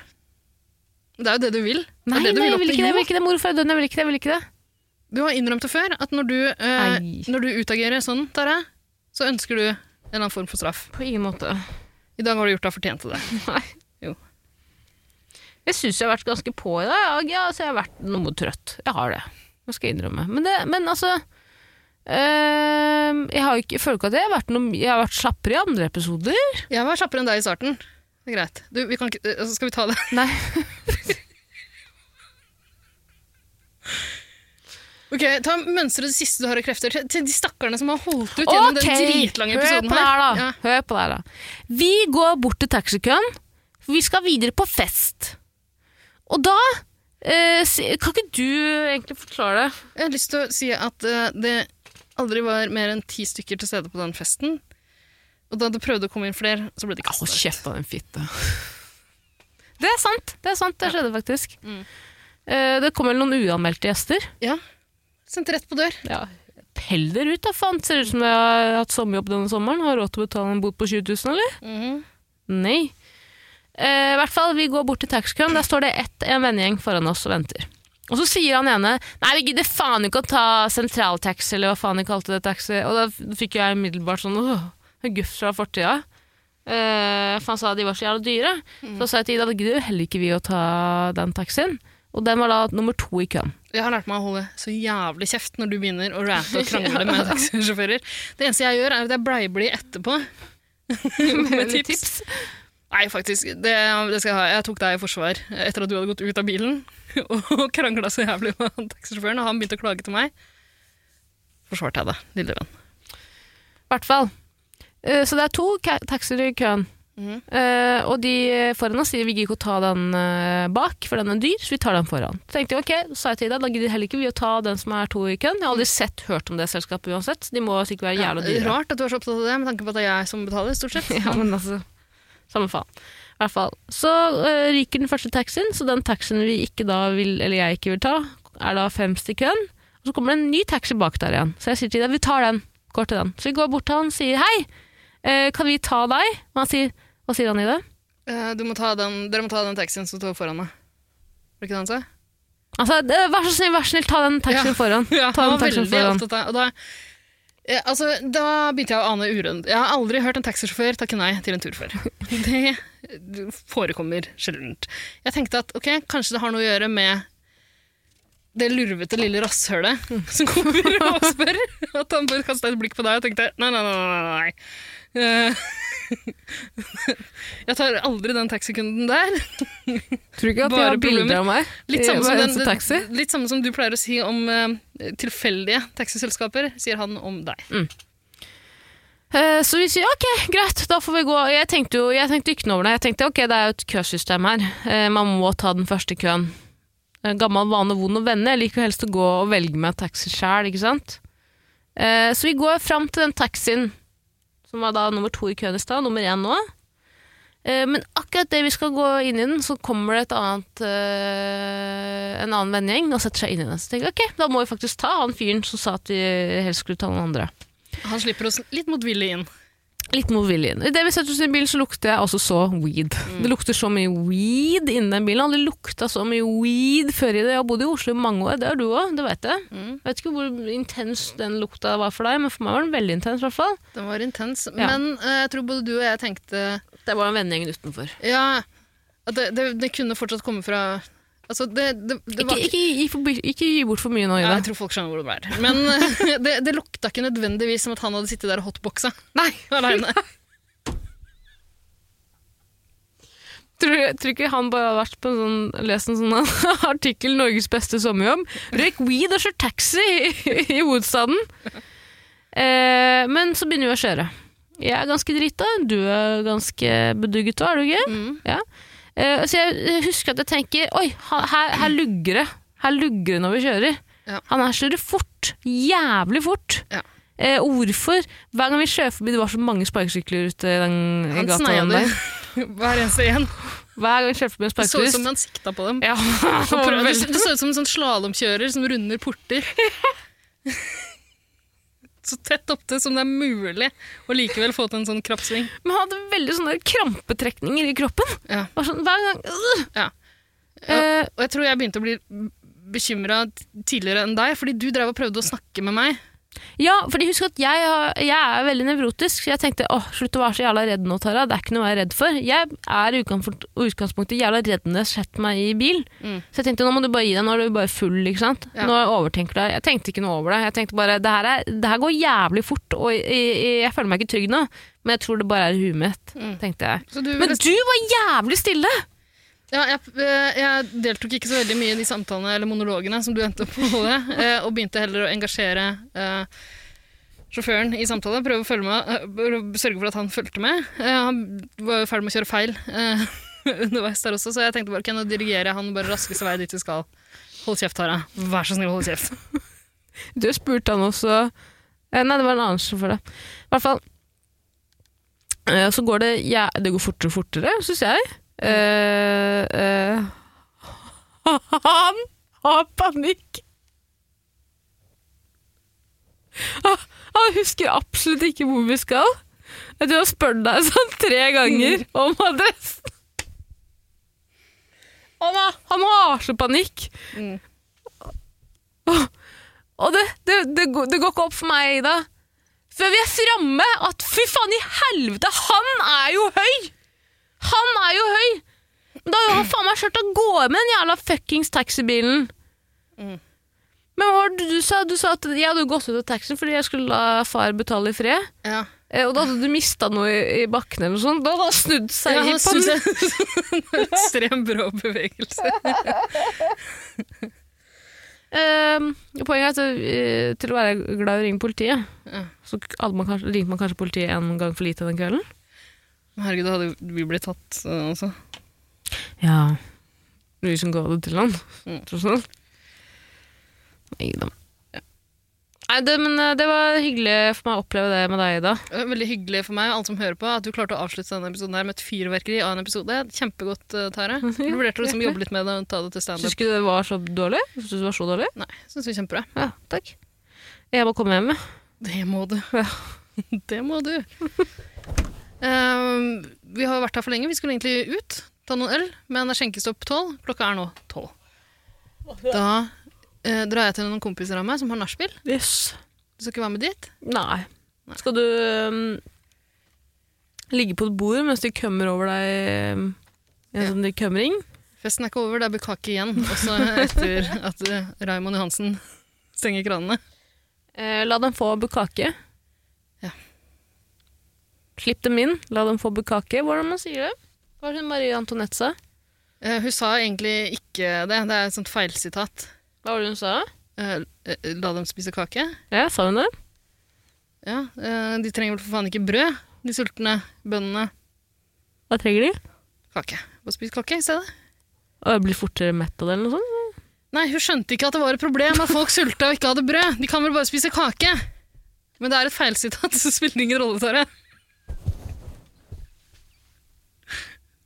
Det er jo det du vil. Nei, det det du nei, jeg vil ikke det. Jeg vil ikke det. Morfar er død, jeg vil ikke det. Jeg vil ikke det. Du har innrømt det før, at når du, eh, når du utagerer sånn, Tare, så ønsker du en eller annen form for straff. På ingen måte. I dag har du gjort deg fortjent til det. Nei. Jo. Jeg syns jeg har vært ganske på i dag. Ja, altså, jeg har vært noe trøtt. Jeg har det. Det skal jeg innrømme. Men, det, men altså øhm, Jeg har ikke, jeg føler ikke at jeg har vært noe Jeg har vært slappere i andre episoder. Jeg var slappere enn deg i starten. Det er greit. Du, vi kan ikke, eh, altså, skal vi ta det? Nei. Ok, Ta mønsteret det siste du har av krefter, til, til de stakkarene som har holdt ut gjennom den dritlange hør episoden på det her, da. Ja. Hør på det her, da. Vi går bort til taxikøen, for vi skal videre på fest. Og da eh, Kan ikke du egentlig forklare det? Jeg har lyst til å si at eh, det aldri var mer enn ti stykker til stede på den festen. Og da det prøvde å komme inn flere, så ble de Hold kastet. kjeft av den fitte. Det er sant. Det er sant, det skjedde faktisk. Mm. Eh, det kom vel noen uanmeldte gjester. Ja. Sendte rett på dør. Ja. Pell dere ut, da, faen. Ser ut som jeg har hatt sommerjobb denne sommeren. Har råd til å betale en bot på 20 000, eller? Mhm. Nei. Eh, I hvert fall, vi går bort til taxikøen. Der står det ett, en vennegjeng foran oss og venter. Og så sier han ene Nei, vi gidder faen ikke å ta sentraltaxi, eller hva faen de kalte det taxi. Og da fikk jeg umiddelbart sånn åh, guff fra fortida. Uh, for han sa de var så jævla dyre. Så sa jeg til Ida at gidder jo heller ikke vi å ta den taxien. Og den var da nummer to i køen. Jeg har lært meg å holde så jævlig kjeft når du begynner å rante og krangle med taxisjåfører. Det eneste jeg gjør, er at jeg bleiblid etterpå. med tips. Nei, faktisk. Det, det skal jeg ha. Jeg tok deg i forsvar etter at du hadde gått ut av bilen og krangla så jævlig med han taxisjåføren, og han begynte å klage til meg. Forsvarte jeg det, lille venn. I hvert fall. Eh, så det er to taxier i køen. Mm. Uh, og de foran oss sier vi gidder ikke å ta den uh, bak, for den er dyr, så vi tar den foran. Så tenkte jeg ok, sa jeg til Ida, da gidder heller ikke vi å ta den som er to i køen. Jeg har aldri sett, hørt om det selskapet uansett. De må sikkert være jævla dyre. Rart at du er så opptatt av det, med tanke på at det er jeg som betaler, stort sett. Ja, men altså, samme faen. I hvert fall. Så eh, ryker den første taxien, så den taxien vi ikke da vil, eller jeg ikke vil ta, er da femst i køen. Og så kommer det en ny taxi bak der igjen. Så jeg sier til dem vi tar den. Går til den. Så vi går bort til han og sier hei, eh, kan vi ta deg? Og han sier, hva sier han i det? Uh, Du må ta den, dere må ta den taxien som står foran meg. Var det ikke det han sa? Altså, vær så snill, vær så snill, ta den taxien Ja. foran. Ja, Ta den taxien foran. opptatt og da, eh, altså, da begynte jeg å ane urund. Jeg har aldri hørt en taxisjåfør takke nei til en tur før. Det forekommer sjeldent. Jeg tenkte at ok, kanskje det har noe å gjøre med det lurvete lille rasshølet som kommer og spør. At han bare kasta et blikk på deg og tenkte nei, nei, nei. nei, nei. Eh, Jeg tar aldri den taxikunden der. Tror du ikke at de har bilder av meg? Litt samme, som den, taxi? litt samme som du pleier å si om uh, tilfeldige taxiselskaper, sier han om deg. Eh, Så vi sier ok, greit, da får vi gå. Jeg tenkte jo jeg tenkte ikke noe over det. Jeg tenkte ok, det er jo et køsystem her. Uh, Man må ta den første køen. Gammel vane, vond å vende. Jeg liker jo helst å gå og velge meg taxi sjæl, ikke sant. Så vi går fram til den taxien, som var da nummer to i køen i stad, nummer én nå. Eh, Men akkurat det vi skal gå inn i den, så kommer det et annet, eh, en annen vennegjeng og setter seg inn i den. Så tenker jeg ok, da må vi faktisk ta han fyren som sa at vi helst skulle ta noen andre. Han slipper oss litt motvillig inn. Litt mot viljen. Idet vi setter oss i bilen, så lukter jeg altså så weed. Det lukter så mye weed inni den bilen. Det lukta så mye weed før i det. Jeg har bodd i Oslo i mange år, det har du òg, det vet jeg. Mm. Vet ikke hvor intens den lukta var for deg, men for meg var den veldig intens. i hvert fall. Den var intens. Ja. Men uh, jeg tror både du og jeg tenkte Det var en vennegjeng utenfor. Ja, det, det, det kunne fortsatt komme fra Altså, det, det, det Ikke, var ikke, gi for, ikke gi bort for mye nå, Ja, Ida. jeg tror folk skjønner hvor det er. Men det, det lukta ikke nødvendigvis som at han hadde sittet der og hotboxa Nei, aleine. tror, tror ikke han bare har vært på en sånn, lest en sånn artikkel 'Norges beste sommerjobb'. Røyk weed og kjør taxi i, i hovedstaden. Eh, men så begynner vi å kjøre. Jeg er ganske drita, du er ganske bedugget òg, er du ikke? Mm. Ja. Eh, så jeg husker at jeg tenker Oi, her, her lugger det. Her lugger det når vi kjører. Ja. Han her kjører fort. Jævlig fort. Ja. Eh, hvorfor? Hver gang vi kjører forbi, det var så mange sparkesykler ute i den Han gata. Han der. hver eneste en. Hver gang vi kjører forbi en Det så ut som han sikta på dem. Ja, Det så ut som en sånn slalåmkjører som runder porter. Så tett opptil som det er mulig å likevel få til en sånn kroppssving. Men han hadde veldig sånne krampetrekninger i kroppen. Ja. Bare sånn, hver gang øh. Ja. Eh, Og jeg tror jeg begynte å bli bekymra tidligere enn deg, fordi du drev og prøvde å snakke med meg. Ja, fordi husk at jeg, har- jeg er veldig nevrotisk. Så jeg tenkte åh, slutt å være så jævla redd nå, Tara. Det er ikke noe å være redd for. Jeg er i utgangspunktet jævla redd når jeg setter meg i bil. Mm. Så jeg tenkte nå må du bare gi deg, nå er du bare full. ikke sant? Ja. Nå overtenker du deg. Jeg tenkte ikke noe over det. Jeg tenkte bare det her, er, det her går jævlig fort, og jeg, jeg, jeg føler meg ikke trygg nå. Men jeg tror det bare er huet mitt, Mm. tenkte jeg. Du, Men du var jævlig stille! Ja, jeg, eh, jeg deltok ikke så veldig mye i de samtalene eller monologene som du endte opp med å eh, og begynte heller å engasjere eh, sjåføren i samtale. Prøve å følge med, sørge for at han fulgte med. Eh, han var jo ferdig med å kjøre feil eh, underveis der også, så jeg tenkte bare ok, nå dirigerer jeg han bare raskeste vei dit vi skal. Hold kjeft, Tara. Vær så snill, hold kjeft. Du spurte han også Nei, det var en annen sjåfør, det. I hvert fall. Så går det ja, Det går fortere og fortere, syns jeg. Eh, han har panikk! Han- Han husker absolutt ikke hvor vi skal. Jeg tror har spurt deg sånn tre ganger om adressen. Han har, han har så panikk. Mm. Og det, det, det, går, det går ikke opp for meg, Ida. Før vi er framme at fy faen i helvete, han er jo høy! Han er jo høy! Da har han faen meg kjørt av gårde med den jævla fuckings taxibilen. Mm. Men hva var det du sa? Du sa at jeg hadde gått ut av taxien fordi jeg skulle la far betale i fred. Ja. Eh, Og da hadde du mista noe i, i bakken eller noe sånt. Da hadde han snudd seg Ja, i synes Ekstremt brå bevegelse. Eh, poenget er at eh, til å være glad i å ringe politiet, Ja. så man kanskje, ringte man kanskje politiet en gang for lite den kvelden. Herregud, da hadde vi blitt tatt uh, også. Ja. Vi som ga det til han. Mm. Tross alt. Nei da. Nei, det, men eh, det var hyggelig for meg å oppleve det med deg, Ida. Veldig hyggelig for meg alle som hører på, at du klarte å avslutte denne episoden her med et fyrverkeri av en episode. Kjempegodt, uh, Tare. Du vurderte å liksom jobbe litt med det og ta det til Syns du det var så dårlig? Syns du det var så dårlig? Nei, syns vi er kjempebra. Ja, takk. Jeg må komme hjem. Det må du. Ja. Det må du. Ehm, vi har vært her for lenge. Vi skulle egentlig ut, ta noen øl, men det er skjenkestopp tolv. Klokka er nå tolv. Da uh, drar jeg til noen kompiser av meg som har nachspiel. Yes. Du skal ikke være med dit? Nei. Skal du um, ligge på et bord mens de kømmer over deg um, en Ja. sånn kømring? Festen er ikke over, det er bukkake igjen. Også etter at uh, Raymond Johansen stenger kranene. Uh, la dem få bukake. Slipp dem inn, la dem få bukake. Hvordan man sier det? Hva sa det Marie Antoinette sa? Eh, hun sa egentlig ikke det. Det er et sånt feilsitat. Hva var det hun sa? Eh, eh, la dem spise kake. Ja, sa hun det? Ja, eh, De trenger vel for faen ikke brød, de sultne bøndene. Hva trenger de? Kake. Bare spis kake i stedet. Og jeg blir fortere mett av det, eller noe sånt? Nei, hun skjønte ikke at det var et problem at folk sulta og ikke hadde brød. De kan vel bare spise kake? Men det er et feilsitat, så det spiller ingen rolle, Tare.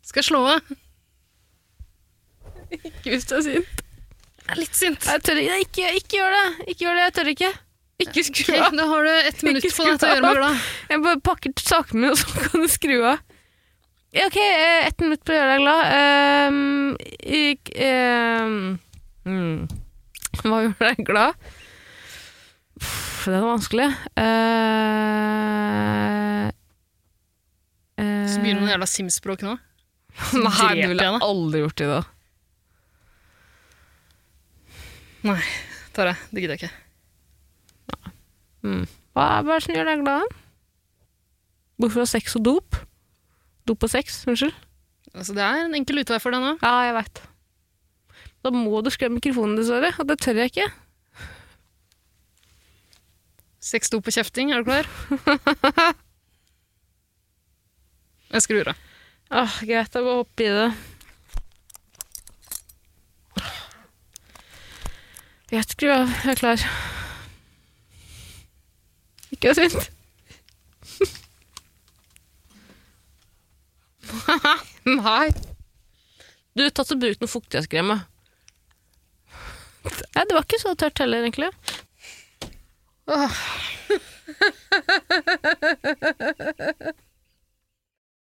Skal jeg slå av? Ikke hvis du er sint. Jeg er litt sint. Jeg tør ikke. Ikke, ikke gjør det! Ikke gjør det, jeg tør ikke. Ikke skru av. Okay, da har du ett minutt på deg til å gjøre meg glad. Jeg bare pakker sakene mine, og så kan du skru av. Ok, eh, ett minutt på å gjøre deg glad. Um, ik- um, hmm. Hva gjør deg glad? Uff, Det er vanskelig. Uh, Så begynner du med jævla Sims-språk nå. Nei, du det ville jeg aldri gjort i dag. Nei, Tare, det gidder jeg ikke. Hva er hva er det som gjør deg glad? Hvorfor har sex og dop? Dop og sex, unnskyld. Altså, det er en enkel utvei for deg nå. Ja, jeg veit. Da må du skru av mikrofonen, dessverre. Og det tør jeg ikke. Seks dop og kjefting, er du klar? Jeg skrur av. Åh, greit, jeg bare hopper i det. Greit, skru av. Jeg er klar. Ikke vær sint. Nei. Du, tatt og brukt noe fuktighetskrem. Nei, det var ikke så tørt heller, egentlig.